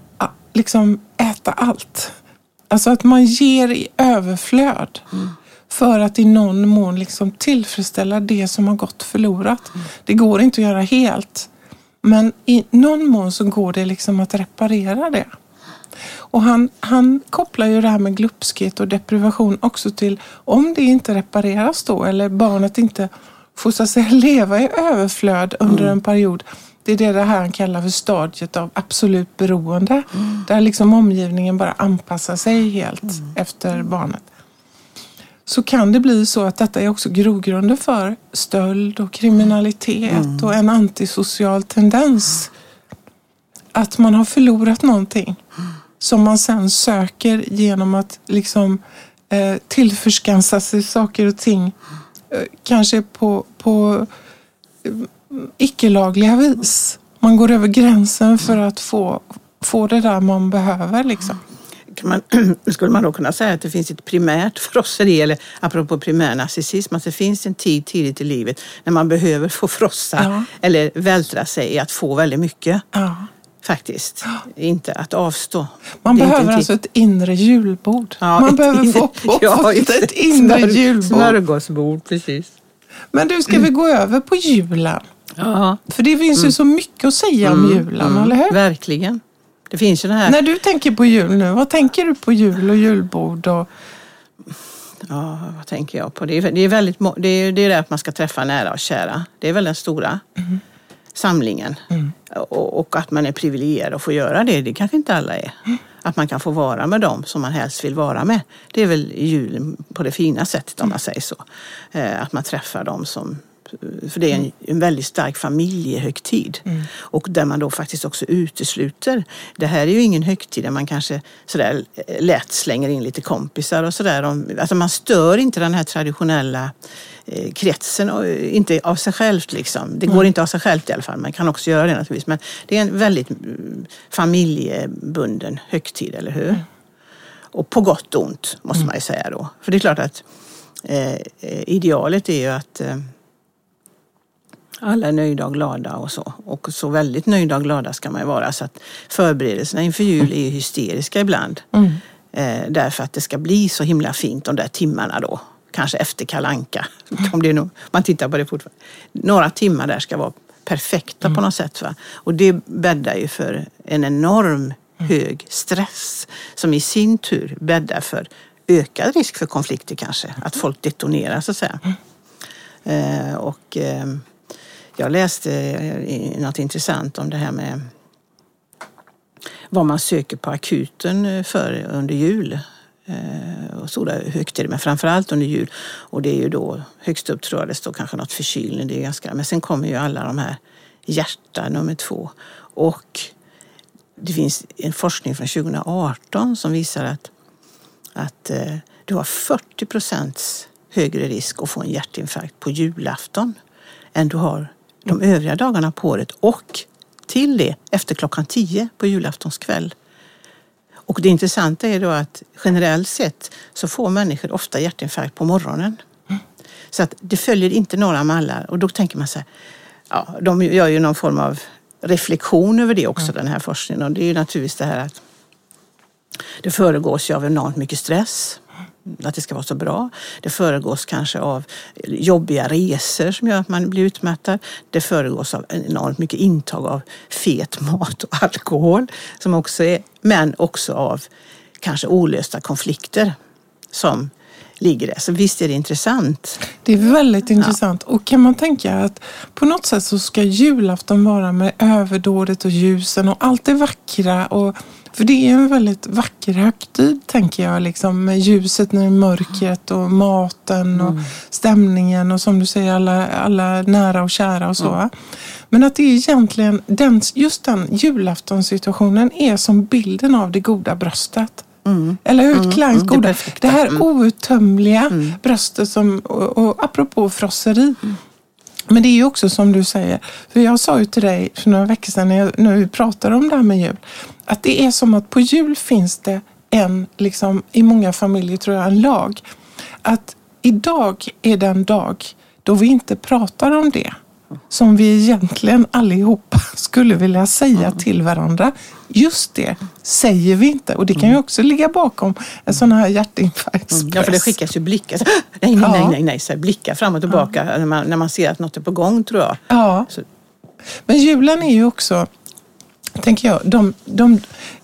Speaker 3: liksom äta allt. Alltså att man ger i överflöd för att i någon mån liksom tillfredsställa det som har gått förlorat. Det går inte att göra helt. Men i någon mån så går det liksom att reparera det. Och han, han kopplar ju det här med glupskhet och deprivation också till om det inte repareras då eller barnet inte att säga leva i överflöd under en period. Det är det, det här han kallar för stadiet av absolut beroende. Där liksom omgivningen bara anpassar sig helt efter barnet. Så kan det bli så att detta är också grogrunden för stöld och kriminalitet och en antisocial tendens. Att man har förlorat någonting som man sen söker genom att liksom eh, tillförskansa sig saker och ting. Eh, kanske på, på eh, icke-lagliga vis. Man går över gränsen för att få, få det där man behöver. Liksom.
Speaker 2: Kan man, [clears throat] skulle man då kunna säga att det finns ett primärt frosseri, eller apropå primär narcissism, att det finns en tid tidigt i livet när man behöver få frossa
Speaker 3: Ja.
Speaker 2: eller vältra sig i att få väldigt mycket.
Speaker 3: Ja.
Speaker 2: Faktiskt. Inte att avstå.
Speaker 3: Man
Speaker 2: Det
Speaker 3: behöver alltså ett inre julbord.
Speaker 2: Ja,
Speaker 3: man behöver
Speaker 2: inre-
Speaker 3: få på [laughs]
Speaker 2: Ja,
Speaker 3: ett, ett
Speaker 2: det.
Speaker 3: inre
Speaker 2: Smör-
Speaker 3: julbord.
Speaker 2: Smörgåsbord, precis.
Speaker 3: Men du, ska vi gå över på julen?
Speaker 2: Ja,
Speaker 3: För det finns ju så mycket att säga om julen, eller hur?
Speaker 2: Mm. verkligen. Det finns ju den här...
Speaker 3: När du tänker på jul nu, vad tänker du på jul och julbord? Och...
Speaker 2: Ja, vad tänker jag på? Det är, det är, väldigt, det är, det är det att man ska träffa nära och kära. Det är väl den stora samlingen. Och, och att man är privilegierad att få göra det, det kanske inte alla är. Att man kan få vara med dem som man helst vill vara med. Det är väl julen på det fina sättet om man säger så. Eh, Att man träffar dem som för det är en, en väldigt stark familjehögtid. Och där man då faktiskt också utesluter. Det här är ju ingen högtid där man kanske sådär lätt slänger in lite kompisar och sådär. Alltså man stör inte den här traditionella eh, kretsen, och, eh, inte av sig självt liksom. Det går inte av sig självt i alla fall. Man kan också göra det naturligtvis. Men det är en väldigt mm, familjebunden högtid, eller hur? Och på gott och ont, måste man ju säga då. För det är klart att eh, eh, idealet är ju att eh, alla är nöjda och glada och så. Och så väldigt nöjda och glada ska man ju vara. Så att förberedelserna inför jul är ju hysteriska ibland. Eh, därför att det ska bli så himla fint de där timmarna då. Kanske efter kalanka. Om det är nog, man tittar på det fortfarande. Några timmar där ska vara perfekta på något sätt. Va? Och det bäddar ju för en enorm hög stress som i sin tur bäddar för ökad risk för konflikter kanske. Att folk detonerar så att säga. Eh, och eh, jag läste eh, något intressant om det här med vad man söker på akuten eh, för under jul eh, och stora högtider, men framförallt under jul. Och det är ju då högst upp tror jag det står kanske något förkylning. Det är ganska, men sen kommer ju alla de här hjärta nummer två. Och det finns en forskning från 2018 som visar att, att du har 40 procents högre risk att få en hjärtinfarkt på julafton än du har de övriga dagarna på året och till det efter klockan 10 på julaftonskväll. Och det intressanta är då att generellt sett så får människor ofta hjärtinfarkt på morgonen. Så att det följer inte några mallar och då tänker man så här, ja, de gör ju någon form av reflektion över det också, den här forskningen. Och det är ju naturligtvis det här att det föregås ju av enormt mycket stress att det ska vara så bra. Det föregås kanske av jobbiga resor som gör att man blir utmattad. Det föregås av enormt mycket intag av fet mat och alkohol, som också är, men också av kanske olösta konflikter som ligger där. Så visst är det intressant.
Speaker 3: Det är väldigt intressant. Ja. Och kan man tänka att på något sätt så ska julafton vara med överdådet och ljusen och allt det vackra och för det är en väldigt vacker högtid, tänker jag. Liksom, med ljuset i mörkret och maten och mm. stämningen och som du säger, alla, alla nära och kära och så. Mm. Men att det är egentligen, den, just den julaftonsituationen är som bilden av det goda bröstet. Mm. Eller hur? Mm. Kleins mm. goda. Det, det här mm. outtömliga mm. bröstet som, och, och apropå frosseri. Men det är ju också som du säger, för jag sa ju till dig för några veckor sedan när, jag, när vi pratade om det här med jul, att det är som att på jul finns det en, liksom, i många familjer tror jag, en lag. Att idag är den dag då vi inte pratar om det som vi egentligen allihopa [laughs] skulle vilja säga till varandra. Just det säger vi inte och det kan ju också ligga bakom en sån här hjärtinfarktspress.
Speaker 2: Ja, för det skickas ju blickar. [gasps] Nej, nej, nej, nej, nej, så blickar fram och tillbaka ja. när, man, när man ser att något är på gång tror jag.
Speaker 3: Ja. Så. Men julen är ju också tänker jag, de, de,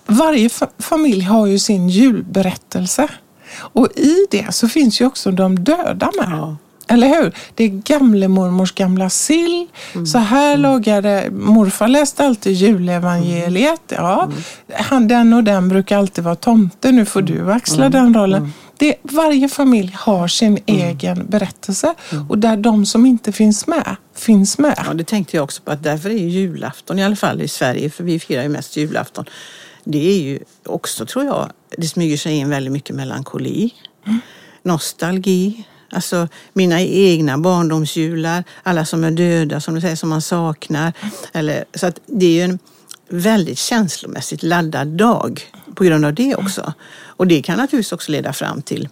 Speaker 3: varje familj har ju sin julberättelse. Och i det så finns ju också de döda med. Ja. Eller hur? Det är gamlemormors gamla sill. Mm. Så här mm. lagade, morfar läste alltid julevangeliet. Ja, mm. han, den och den brukar alltid vara tomte. Nu får du axla mm. den rollen. Mm. Det, varje familj har sin mm. egen berättelse och där de som inte finns med, finns med.
Speaker 2: Ja, det tänkte jag också på att därför är julafton, i alla fall i Sverige, för vi firar ju mest julafton. Det är ju också, tror jag, det smyger sig in väldigt mycket melankoli, nostalgi, Alltså mina egna barndomsjular, alla som är döda som du säger, som man saknar. Eller, så att det är ju en väldigt känslomässigt laddad dag på grund av det också. Och det kan naturligtvis också leda fram till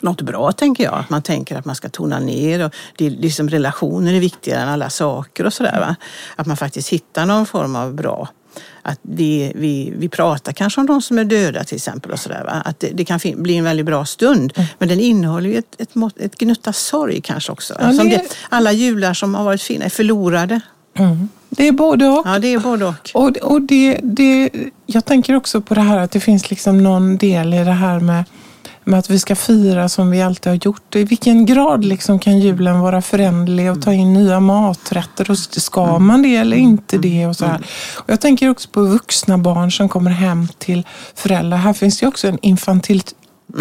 Speaker 2: något bra, tänker jag. Att man tänker att man ska tona ner och det är liksom relationer är viktigare än alla saker och sådär. Att man faktiskt hittar någon form av bra att det, vi, vi pratar kanske om de som är döda till exempel. och så där? Att det, det kan bli en väldigt bra stund. Mm. Men den innehåller ju ett, ett, ett gnutta sorg kanske också. Ja, det... det, alla jular som har varit fina är förlorade.
Speaker 3: Mm. Det är både och.
Speaker 2: Ja, det är både och.
Speaker 3: och, och det, det, jag tänker också på det här att det finns liksom någon del i det här med med att vi ska fira som vi alltid har gjort. I vilken grad liksom kan julen vara förändlig och ta in nya maträtter? Och ska man det eller inte det? Och så här. Och jag tänker också på vuxna barn som kommer hem till föräldrar. Här finns det också en infantil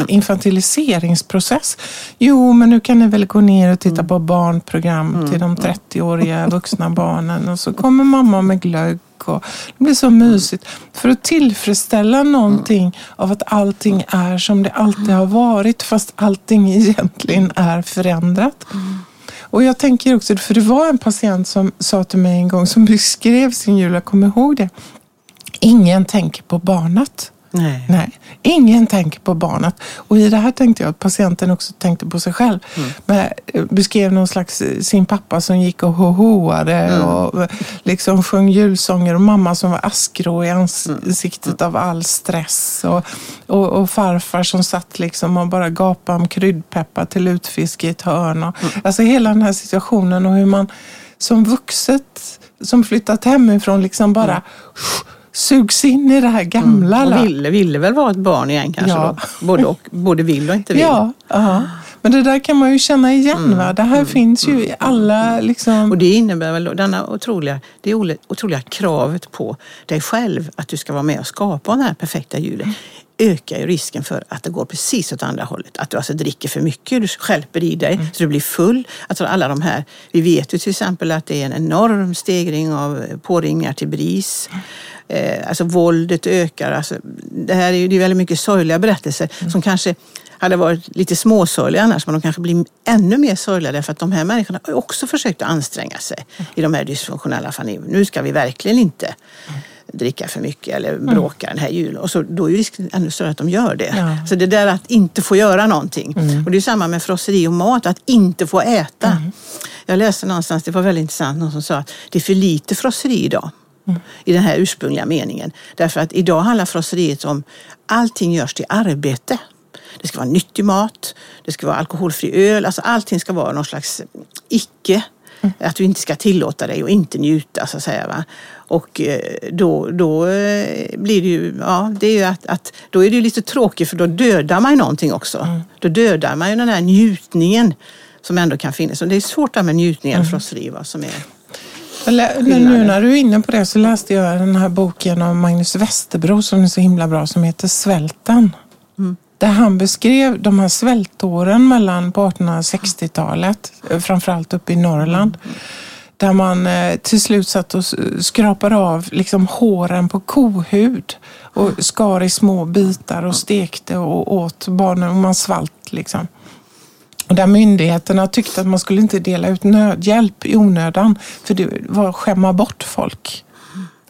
Speaker 3: infantiliseringsprocess. Jo, men nu kan ni väl gå ner och titta på barnprogram till de 30-åriga [laughs] vuxna barnen och så kommer mamma med glögg och det blir så mysigt. För att tillfredsställa någonting av att allting är som det alltid har varit fast allting [laughs] egentligen är förändrat. Och jag tänker också, för det var en patient som sa till mig en gång som beskrev sin jul, jag kommer ihåg det. Ingen tänker på barnet.
Speaker 2: Nej.
Speaker 3: Nej. Ingen tänker på barnet. Och i det här tänkte jag att patienten också tänkte på sig själv. Mm. Men eh, beskrev någon slags eh, sin pappa som gick och hohoade mm. och eh, liksom sjöng julsånger och mamma som var askgrå i ansiktet mm. av all stress. Och, och, och, farfar som satt liksom och bara gapade om kryddpeppar till utfisk i ett hörn. Och, mm. Alltså hela den här situationen och hur man som vuxet som flyttat hemifrån liksom bara mm sugs in i det här gamla.
Speaker 2: Och
Speaker 3: va?
Speaker 2: ville, ville väl vara ett barn igen kanske
Speaker 3: Ja.
Speaker 2: då. Både, och, både vill och inte vill.
Speaker 3: Ja, ja. Men det där kan man ju känna igen. Va? Det här finns ju i alla... Liksom...
Speaker 2: Och det innebär väl denna otroliga, det otroliga kravet på dig själv att du ska vara med och skapa den här perfekta julen ökar ju risken för att det går precis åt andra hållet. Att du alltså dricker för mycket, du skälper i dig så du blir full. Alltså alla de här, vi vet ju till exempel att det är en enorm stegring av påringningar till BRIS. Eh, alltså våldet ökar. Alltså, det här är ju det är väldigt mycket sorgliga berättelser som kanske hade varit lite småsorgliga annars, men de kanske blir ännu mer sorgliga därför att de här människorna har också försökt att anstränga sig i de här dysfunktionella familjerna. Nu ska vi verkligen inte dricka för mycket eller bråka den här julen. Och så, då är risken ännu större att de gör det.
Speaker 3: Ja.
Speaker 2: Så det där att inte få göra någonting. Och det är samma med frosseri och mat, att inte få äta. Jag läste någonstans, det var väldigt intressant, någon som sa att det är för lite frosseri idag. I den här ursprungliga meningen. Därför att idag handlar frosseriet om allting görs till arbete. Det ska vara nyttig mat, det ska vara alkoholfri öl, alltså allting ska vara någon slags icke. Att du inte ska tillåta dig och inte njuta så att säga. Va? Och eh, då, då eh, blir det ju, ja, det är ju att, att då är det ju lite tråkigt för då dödar man ju någonting också. Då dödar man ju den här njutningen som ändå kan finnas. Och det är svårt det här med njutning eller frosseri vad som är.
Speaker 3: Nu när du är inne på det så läste jag den här boken av Magnus Westerbro som är så himla bra som heter Svälten. Där han beskrev de här svältåren mellan på 1860-talet, eh, framförallt uppe i Norrland. Där man eh, till slut satt och skrapade av liksom håren på kohud och skar i små bitar och stekte och åt barnen och man svalt liksom. Och där myndigheterna tyckte att man skulle inte dela ut nödhjälp i onödan för det var att skämma bort folk.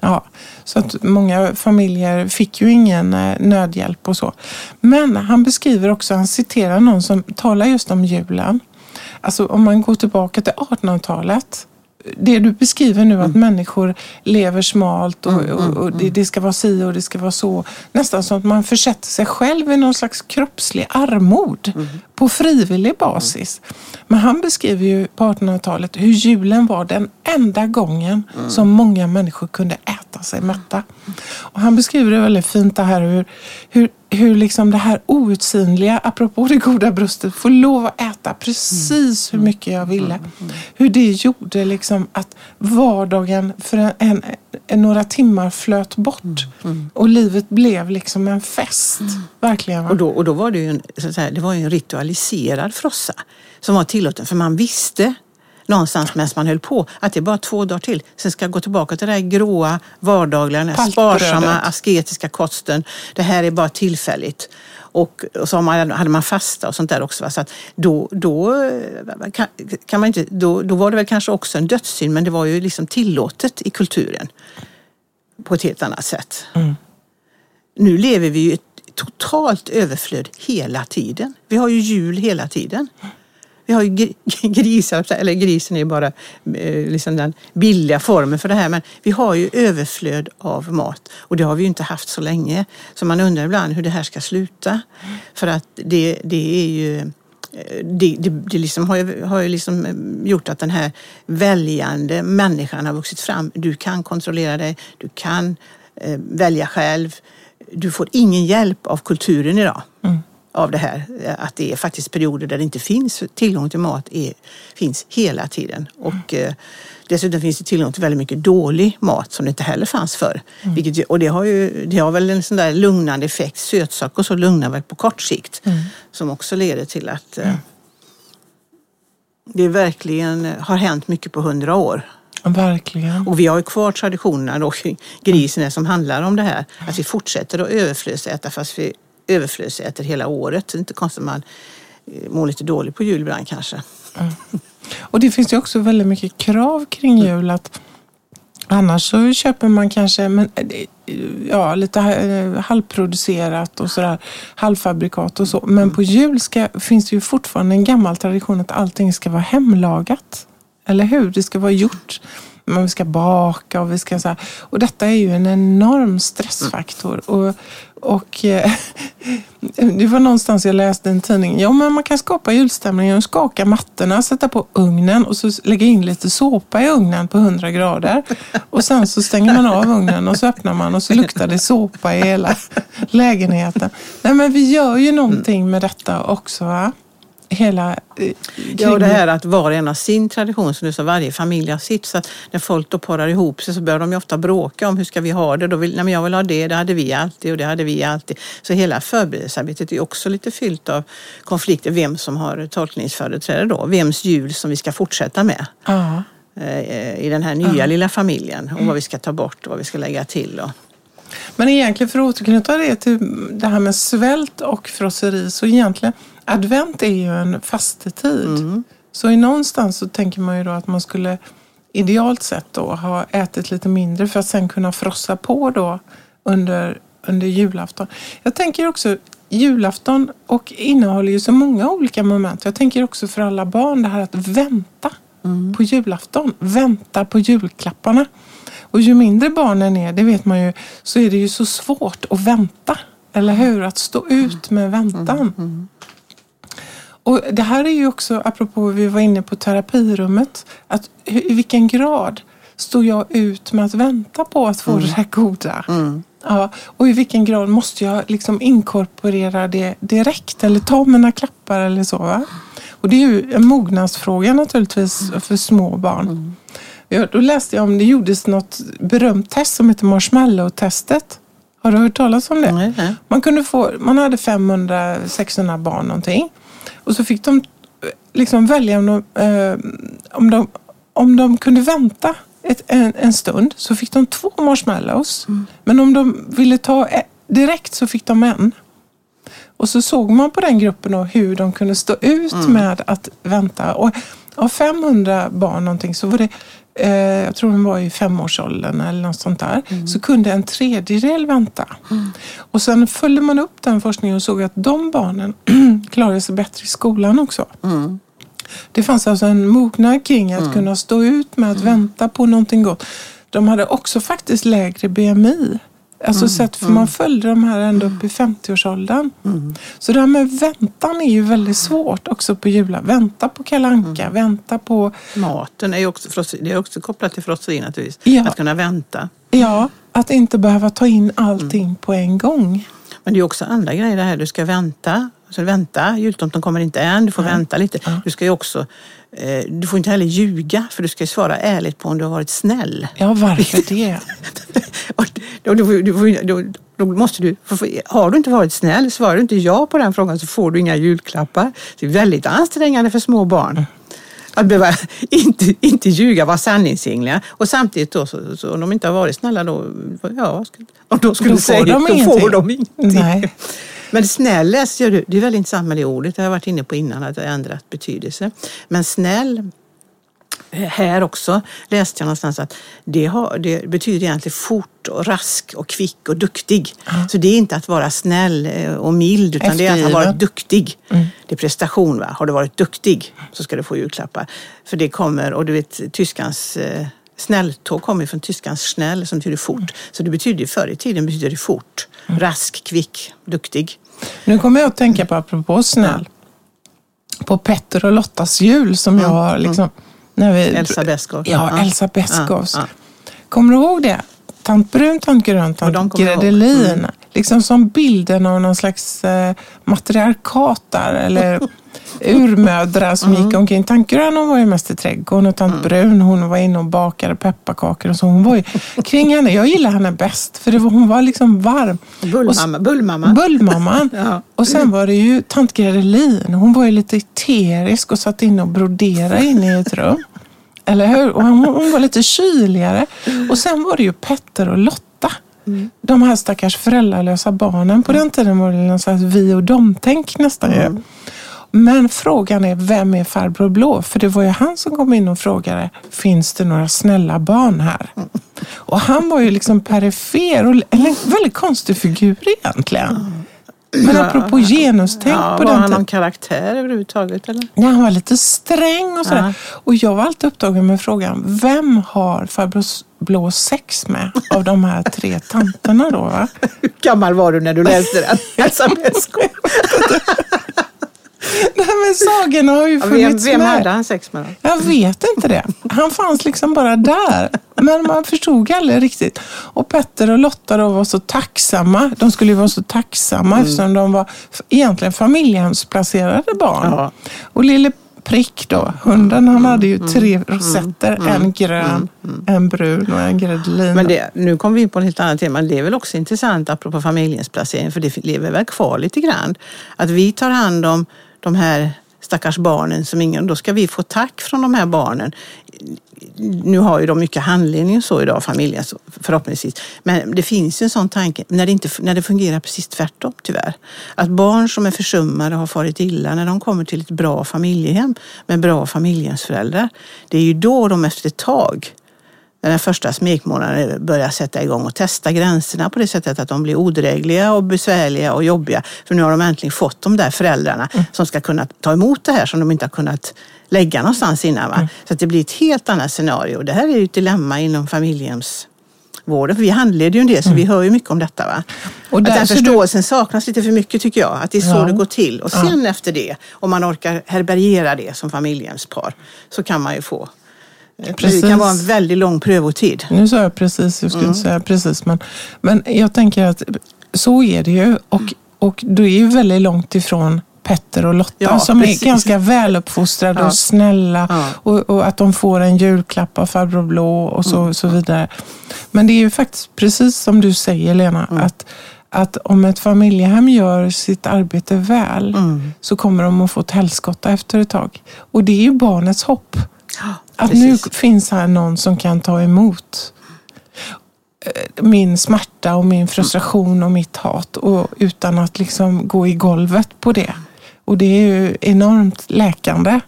Speaker 3: Ja, så att många familjer fick ju ingen eh, nödhjälp och så. Men han beskriver också, han citerar någon som talar just om julen. Alltså om man går tillbaka till 1800-talet. Det du beskriver nu att människor lever smalt och, och, och det, det ska vara si och det ska vara så. Nästan som att man försätter sig själv i någon slags kroppslig armod på frivillig basis. Men han beskriver ju på 1800-talet hur julen var den enda gången som många människor kunde äta sig mätta. Och han beskriver det väldigt fint det här hur, hur, hur liksom det här outsinliga, apropå det goda bröstet, får lov att äta precis hur mycket jag ville. Hur det gjorde liksom att vardagen för en, en, en, några timmar flöt bort. Och livet blev liksom en fest. Verkligen. va?
Speaker 2: Och då, och då var det ju en, så att säga, det var ju en ritualiserad frossa som var tillåten för man visste någonstans medan man höll på att det är bara två dagar till. Sen ska jag gå tillbaka till det här gråa, vardagliga, den här sparsamma, asketiska kosten. Det här är bara tillfälligt. Och, och så man, hade man fasta och sånt där också. Va? Så att då, då, eh, kan, kan man inte, då, då var det väl kanske också en dödssyn men det var ju liksom tillåtet i kulturen på ett helt annat sätt. Nu lever vi ju i ett totalt överflöd hela tiden. Vi har ju jul hela tiden. Vi har ju [laughs] grisar, eller grisen är ju bara eh, liksom den billiga formen för det här, men vi har ju överflöd av mat och det har vi ju inte haft så länge. Så man undrar ibland hur det här ska sluta. För att det, det är ju eh, det, det, det liksom har, ju, har ju liksom eh, gjort att den här väljande människan har vuxit fram. Du kan kontrollera dig, du kan eh, välja själv. Du får ingen hjälp av kulturen idag. Av det här. Att det är faktiskt perioder där det inte finns tillgång till mat. Är, finns hela tiden. Och eh, dessutom finns det tillgång till väldigt mycket dålig mat som det inte heller fanns förr. Vilket, ju- och det har, ju, det har väl en sån där lugnande effekt. Sötsaker och så lugnar väl på kort sikt. Som också leder till att eh, det verkligen har hänt mycket på hundra år.
Speaker 3: Verkligen.
Speaker 2: Och vi har ju kvar traditionerna då, kring grisen som handlar om det här. Att vi fortsätter att överflödsäta fast vi överflödsäter hela året. Det är inte konstigt att man eh, mår lite dåligt på jul ibland kanske.
Speaker 3: Och det finns ju också väldigt mycket krav kring jul. Att annars så köper man kanske men, eh, ja, lite eh, halvproducerat och sådär, halvfabrikat och så. Men på jul ska, finns det ju fortfarande en gammal tradition att allting ska vara hemlagat. Eller hur? Det ska vara gjort Men vi ska baka och vi ska så här. Och detta är ju en enorm stressfaktor. Och, och eh, [laughs] det var någonstans jag läste i en tidning. Ja, men man kan skapa julstämning genom att skaka mattorna, sätta på ugnen och så lägga in lite såpa i ugnen på 100 grader. Och sen så stänger man av ugnen och så öppnar man och så luktar det såpa i hela lägenheten. Nej, men vi gör ju någonting med detta också. Va? Hela... Eh,
Speaker 2: ja, och det här att var och en har sin tradition, så nu så varje familj har sitt. Så att när folk då parar ihop sig så börjar de ju ofta bråka om hur ska vi ha det. Då vill, nej, men jag vill ha det, det hade vi alltid och det hade vi alltid. Så hela förberedelsearbetet är också lite fyllt av konflikter. Vem som har tolkningsföreträde då. Vems jul som vi ska fortsätta med.
Speaker 3: Ja.
Speaker 2: Eh, I den här nya ja. lilla familjen. Och vad vi ska ta bort och vad vi ska lägga till. Och.
Speaker 3: Men egentligen för att återknyta det till det här med svält och frosseri så egentligen advent är ju en fastetid. Mm. Så i någonstans så tänker man ju då att man skulle idealt sett då ha ätit lite mindre för att sen kunna frossa på då under, under julafton. Jag tänker också julafton och innehåller ju så många olika moment. Jag tänker också för alla barn det här att vänta mm. på julafton. Vänta på julklapparna. Och ju mindre barnen är, det vet man ju, så är det ju så svårt att vänta. Eller hur? Att stå ut med väntan. Mm. mm. Och Det här är ju också, apropå vi var inne på terapirummet, att i vilken grad står jag ut med att vänta på att få mm. det där goda? Mm. Ja, och i vilken grad måste jag liksom inkorporera det direkt eller ta mina klappar eller så? Va? Och det är ju en mognadsfråga naturligtvis för små barn. Mm. Ja, då läste jag om det gjordes något berömt test som heter marshmallow-testet. Har du hört talas om det? Man, kunde få, man hade 500-600 barn någonting. Och så fick de liksom välja om de, eh, om de, om de kunde vänta ett, en, en, stund så fick de två marshmallows. Mm. Men om de ville ta direkt så fick de en. Och så såg man på den gruppen då hur de kunde stå ut mm. med att vänta. Och av 500 barn någonting så var det eh, jag tror de var i femårsåldern eller något sånt där, mm. så kunde en tredjedel vänta. Mm. Och sen följde man upp den forskningen och såg att de barnen [clears throat] klarade sig bättre i skolan också. Mm. Det fanns alltså en mognad kring att mm. kunna stå ut med att mm. vänta på någonting gott. De hade också faktiskt lägre BMI. Alltså mm. sett, för man mm. följde de här ända upp i 50-årsåldern. Mm. Så det här med väntan är ju väldigt svårt också på julen. Vänta på kalanka, mm. vänta på...
Speaker 2: Maten är ju också, det är också kopplat till frosseri naturligtvis. Ja. Att kunna vänta.
Speaker 3: Ja, att inte behöva ta in allting mm. på en gång.
Speaker 2: Men det är också andra grejer det här. Du ska vänta. Så vänta, jultomten kommer inte än. Du får vänta lite. Ja. Du ska ju också eh, du får inte heller ljuga för du ska ju svara ärligt på om du har varit snäll.
Speaker 3: Ja, varför det? [laughs]
Speaker 2: då, då, då, då, måste du, har du inte varit snäll, svarar du inte ja på den frågan så får du inga julklappar. Det är väldigt ansträngande för små barn. Mm. Att behöva [laughs] inte, inte ljuga, vara sanningsenliga. Och samtidigt då, så, så, om de inte har varit snälla då, ja, om de skulle
Speaker 3: då
Speaker 2: säga
Speaker 3: de
Speaker 2: då
Speaker 3: ingenting.
Speaker 2: får de ingenting.
Speaker 3: Nej.
Speaker 2: Men snäll läser du, det är väldigt intressant med det ordet, det har jag varit inne på innan, att det har ändrat betydelse. Men snäll här också läste jag någonstans att det, har, det betyder egentligen fort och rask och kvick och duktig. Mm. Så det är inte att vara snäll eh, och mild utan Eftergiven. det är att ha varit duktig. Mm. Det är prestation. Va? Har du varit duktig så ska du få julklappar. För det kommer, och du vet tyskans eh, snälltåg kommer från tyskans snäll som betyder fort. Mm. Så det betyder förr i tiden betyder det fort, mm. rask, kvick, duktig.
Speaker 3: Nu kommer jag att tänka på, apropå snäll, på Petter och Lottas jul som jag har liksom
Speaker 2: när vi, Elsa Beskow.
Speaker 3: Ja, Elsa Beskows. Ja. Kommer du ihåg det? Tant Brun, Tant Grön, Tant Gredelin. Mm. Liksom som bilden av någon slags eh, matriarkat där, eller [laughs] urmödrar som mm. gick omkring. Tant Grön hon var ju mest i trädgården och Tant mm. Brun hon var inne och bakade pepparkakor och så. Hon var ju [laughs] kring henne. Jag gillar henne bäst för det var, hon var liksom varm.
Speaker 2: Bullmamma. Bullmamma.
Speaker 3: Bullmamman. [laughs] ja. Och sen var det ju tant Gredelin. Hon var ju lite eterisk och satt inne och broderade inne i ett rum. [laughs] Eller hur? Och hon, hon var lite kyligare. Och sen var det ju Petter och Lotta. Mm. De här stackars föräldralösa barnen. På den tiden var det någon slags vi och dem-tänk nästan mm. Men frågan är, vem är farbror Blå? För det var ju han som kom in och frågade, finns det några snälla barn här? Mm. Och han var ju liksom perifer och en väldigt konstig figur egentligen. Men apropå genustänk
Speaker 2: Ja,
Speaker 3: på
Speaker 2: var
Speaker 3: den
Speaker 2: han någon
Speaker 3: tiden.
Speaker 2: karaktär överhuvudtaget eller?
Speaker 3: Ja, han var lite sträng och sådär.
Speaker 2: Ja.
Speaker 3: Och jag var alltid upptagen med frågan, vem har farbror Blå sex med av de här tre tanterna då? Va? [laughs]
Speaker 2: Hur gammal var du när du läste den? [laughs] [laughs] sms [laughs]
Speaker 3: Nej men sagorna har ju
Speaker 2: vem,
Speaker 3: funnits
Speaker 2: vem
Speaker 3: med.
Speaker 2: hade han sex med då?
Speaker 3: Jag vet inte det. Han fanns liksom bara där. Men man förstod aldrig riktigt. Och Petter och Lotta då var så tacksamma. De skulle ju vara så tacksamma eftersom de var egentligen familjehemsplacerade barn.
Speaker 2: Ja.
Speaker 3: Och lille Prick då, hunden, han hade ju tre rosetter. En grön, en brun och en gredelin.
Speaker 2: Men det, nu kommer vi in på ett helt annat tema. Det är väl också intressant apropå familjens placering, för det lever väl kvar lite grann. Att vi tar hand om de här stackars barnen som ingen, då ska vi få tack från de här barnen. Nu har ju de mycket handledning och så idag, familjen, förhoppningsvis. Men det finns ju en sån tanke när det, inte, när det fungerar precis tvärtom tyvärr. Att barn som är försummade och har farit illa, när de kommer till ett bra familjehem med bra familjehemsföräldrar, det är ju då de efter ett tag när den första smekmånaden börjar sätta igång och testa gränserna på det sättet att de blir odrägliga och besvärliga och jobbiga. För nu har de äntligen fått de där föräldrarna som ska kunna ta emot det här som de inte har kunnat lägga någonstans innan. Va? Så att det blir ett helt annat scenario. Det här är ju ett dilemma inom familjehemsvården. För vi handleder ju en del så vi hör ju mycket om detta. Va?
Speaker 3: Och
Speaker 2: att
Speaker 3: där
Speaker 2: den
Speaker 3: ser du-
Speaker 2: förståelsen saknas lite för mycket tycker jag. Att det är så
Speaker 3: Ja.
Speaker 2: det går till. Och sen efter det, om man orkar härbärgera det som familjehemspar, så kan man ju få Det
Speaker 3: Precis.
Speaker 2: kan vara en väldigt lång prövotid.
Speaker 3: Nu sa jag precis, jag skulle
Speaker 2: Mm.
Speaker 3: inte säga precis, men, men jag tänker att så är det ju. Och, och du är ju väldigt långt ifrån Petter och Lotta
Speaker 2: Ja,
Speaker 3: som
Speaker 2: precis.
Speaker 3: är ganska väluppfostrade
Speaker 2: Ja.
Speaker 3: och snälla
Speaker 2: Ja.
Speaker 3: och, och att de får en julklapp av farbror Blå och
Speaker 2: Mm.
Speaker 3: så, så vidare. Men det är ju faktiskt precis som du säger Lena,
Speaker 2: Mm.
Speaker 3: att, att om ett familjehem gör sitt arbete väl
Speaker 2: Mm.
Speaker 3: så kommer de att få ett helskotta efter ett tag. Och det är ju barnets hopp. [gasps] Att
Speaker 2: precis.
Speaker 3: nu finns här någon som kan ta emot eh, min smärta och min frustration och mitt hat och utan att liksom gå i golvet på det. Och det är ju enormt läkande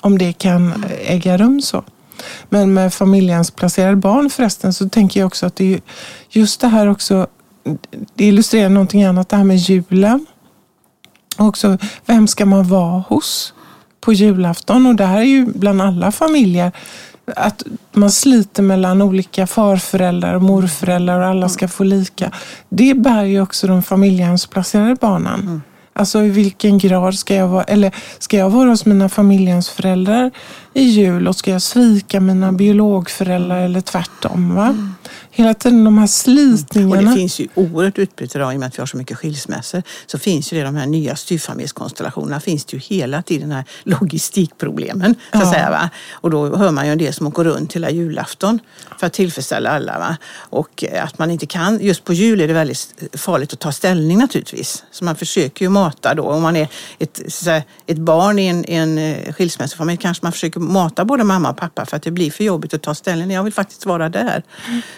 Speaker 3: om det kan äga rum så. Men med familjehemsplacerade barn förresten så tänker jag också att det är ju just det här också, det illustrerar någonting annat, det här med julen. Och också, vem ska man vara hos på julafton? Och det här är ju bland alla familjer. Att man sliter mellan olika farföräldrar och morföräldrar och alla ska få lika. Det bär ju också de familjehemsplacerade barnen. Alltså i vilken grad ska jag vara, eller ska jag vara hos mina familjehemsföräldrar i jul och ska jag svika mina biologföräldrar eller tvärtom? Va? Hela tiden de här
Speaker 2: Och
Speaker 3: slitningarna.
Speaker 2: det finns ju oerhört utbrett idag i och med att vi har så mycket skilsmässor. Så finns ju det, de här nya styvfamiljskonstellationerna finns det ju hela tiden de här logistikproblemen. Så
Speaker 3: Ja.
Speaker 2: säga, va? Och då hör man ju en del som åker runt hela julafton för att tillfredsställa alla. Va? Och att man inte kan, just på jul är det väldigt farligt att ta ställning naturligtvis. Så man försöker ju mata då. Om man är ett, så säga, ett barn i en, en eh, skilsmässofamilj kanske man försöker mata både mamma och pappa för att det blir för jobbigt att ta ställning. Jag vill faktiskt vara där.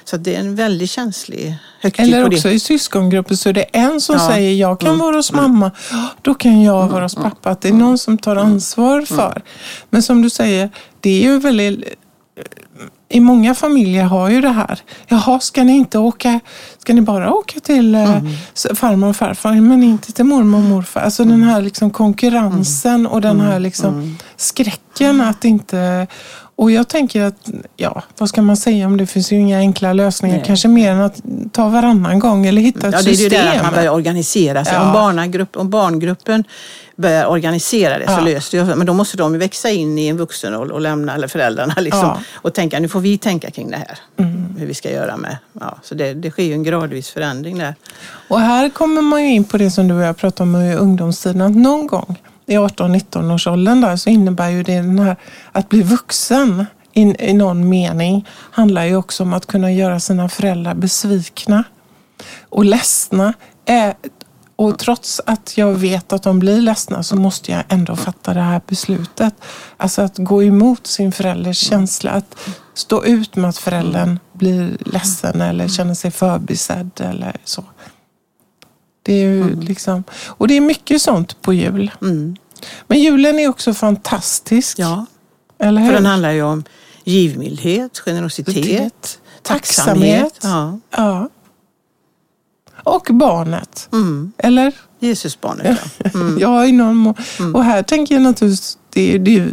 Speaker 2: Så att det är en väldigt känslig högtid
Speaker 3: Eller också i syskongrupper så är det en som
Speaker 2: Ja. Mm.
Speaker 3: säger jag kan vara hos mamma, då kan jag vara hos pappa. Att det är någon som tar ansvar
Speaker 2: Mm.
Speaker 3: för. Men som du säger, det är ju väldigt... I många familjer har ju det här. Jaha, ska ni inte åka? Ska ni bara åka till eh,
Speaker 2: Mm.
Speaker 3: farmor och farfar men inte till mormor och morfar? Alltså den här liksom konkurrensen och den här liksom skräcken att inte... Och jag tänker att, ja, vad ska man säga om det? finns ju inga enkla lösningar.
Speaker 2: Nej.
Speaker 3: Kanske mer än att ta varannan gång eller hitta ett
Speaker 2: Ja, det är ju
Speaker 3: system.
Speaker 2: det att man börjar organisera sig.
Speaker 3: Ja.
Speaker 2: Om, barnagrupp, om barngruppen börjar organisera det så
Speaker 3: Ja.
Speaker 2: löser det Men då måste de växa in i en vuxenroll och lämna, eller föräldrarna [laughs] liksom,
Speaker 3: Ja.
Speaker 2: och tänka nu får vi tänka kring det här.
Speaker 3: Mm.
Speaker 2: Hur vi ska göra med. Ja, så det, det sker ju en gradvis förändring där.
Speaker 3: Och här kommer man ju in på det som du och jag pratade om i ungdomstiden. Att någon gång i 18-19 års åldern där så innebär ju det den här att bli vuxen in, i någon mening handlar ju också om att kunna göra sina föräldrar besvikna och ledsna. Eh, och trots att jag vet att de blir ledsna så måste jag ändå fatta det här beslutet. Alltså att gå emot sin förälders känsla. Att stå ut med att föräldern blir ledsen eller känner sig förbisedd eller så. Det är ju liksom, och det är mycket sånt på jul.
Speaker 2: Mm.
Speaker 3: Men julen är också fantastisk.
Speaker 2: Ja,
Speaker 3: eller hur?
Speaker 2: för den handlar ju om givmildhet, generositet,
Speaker 3: Tacksamhet.
Speaker 2: tacksamhet. Ja.
Speaker 3: Ja. Och barnet.
Speaker 2: Mm.
Speaker 3: Eller?
Speaker 2: Jesusbarnet, ja. Mm. [laughs]
Speaker 3: Ja, i någon mån. Och här tänker jag naturligtvis, det, det,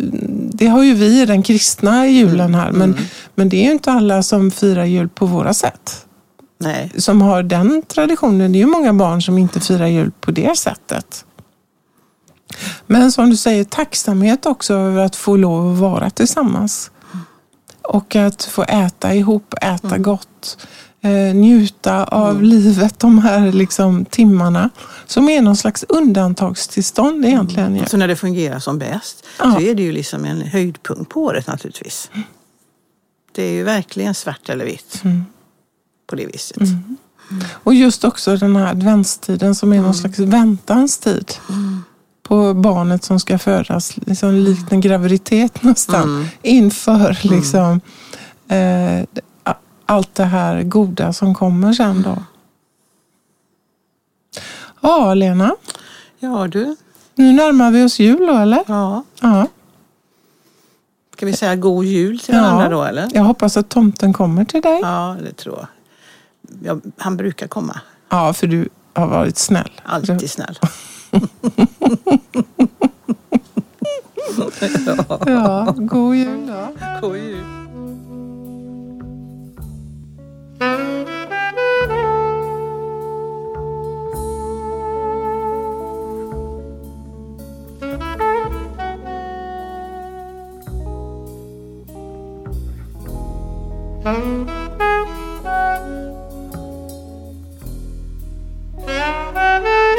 Speaker 3: det har ju vi i den kristna julen här, men, men det är ju inte alla som firar jul på våra sätt.
Speaker 2: Nej.
Speaker 3: Som har den traditionen. Det är ju många barn som inte firar jul på det sättet. Men som du säger, tacksamhet också över att få lov att vara tillsammans. Och att få äta ihop, äta gott, eh, njuta av livet de här liksom, timmarna. Som är någon slags undantagstillstånd egentligen. ju.
Speaker 2: Så när det fungerar som bäst
Speaker 3: Ja.
Speaker 2: så är det ju liksom en höjdpunkt på året naturligtvis. Det är ju verkligen svart eller vitt på det viset.
Speaker 3: Och just också den här adventstiden som är någon slags väntans tid. På barnet som ska födas, liksom likt en graviditet nästan. Inför liksom, eh, allt det här goda som kommer sen då. Ja, Lena.
Speaker 2: Ja du,
Speaker 3: Nu närmar vi oss jul då, eller?
Speaker 2: ja.
Speaker 3: Ja.
Speaker 2: Ska vi säga god jul till varandra då eller?
Speaker 3: Jag hoppas att tomten kommer till dig.
Speaker 2: Ja, det tror jag. Ja, han brukar komma.
Speaker 3: Ja, för du har varit snäll.
Speaker 2: Alltid snäll. [laughs]
Speaker 3: Ja, god jul då.
Speaker 2: God jul.
Speaker 1: Thank Música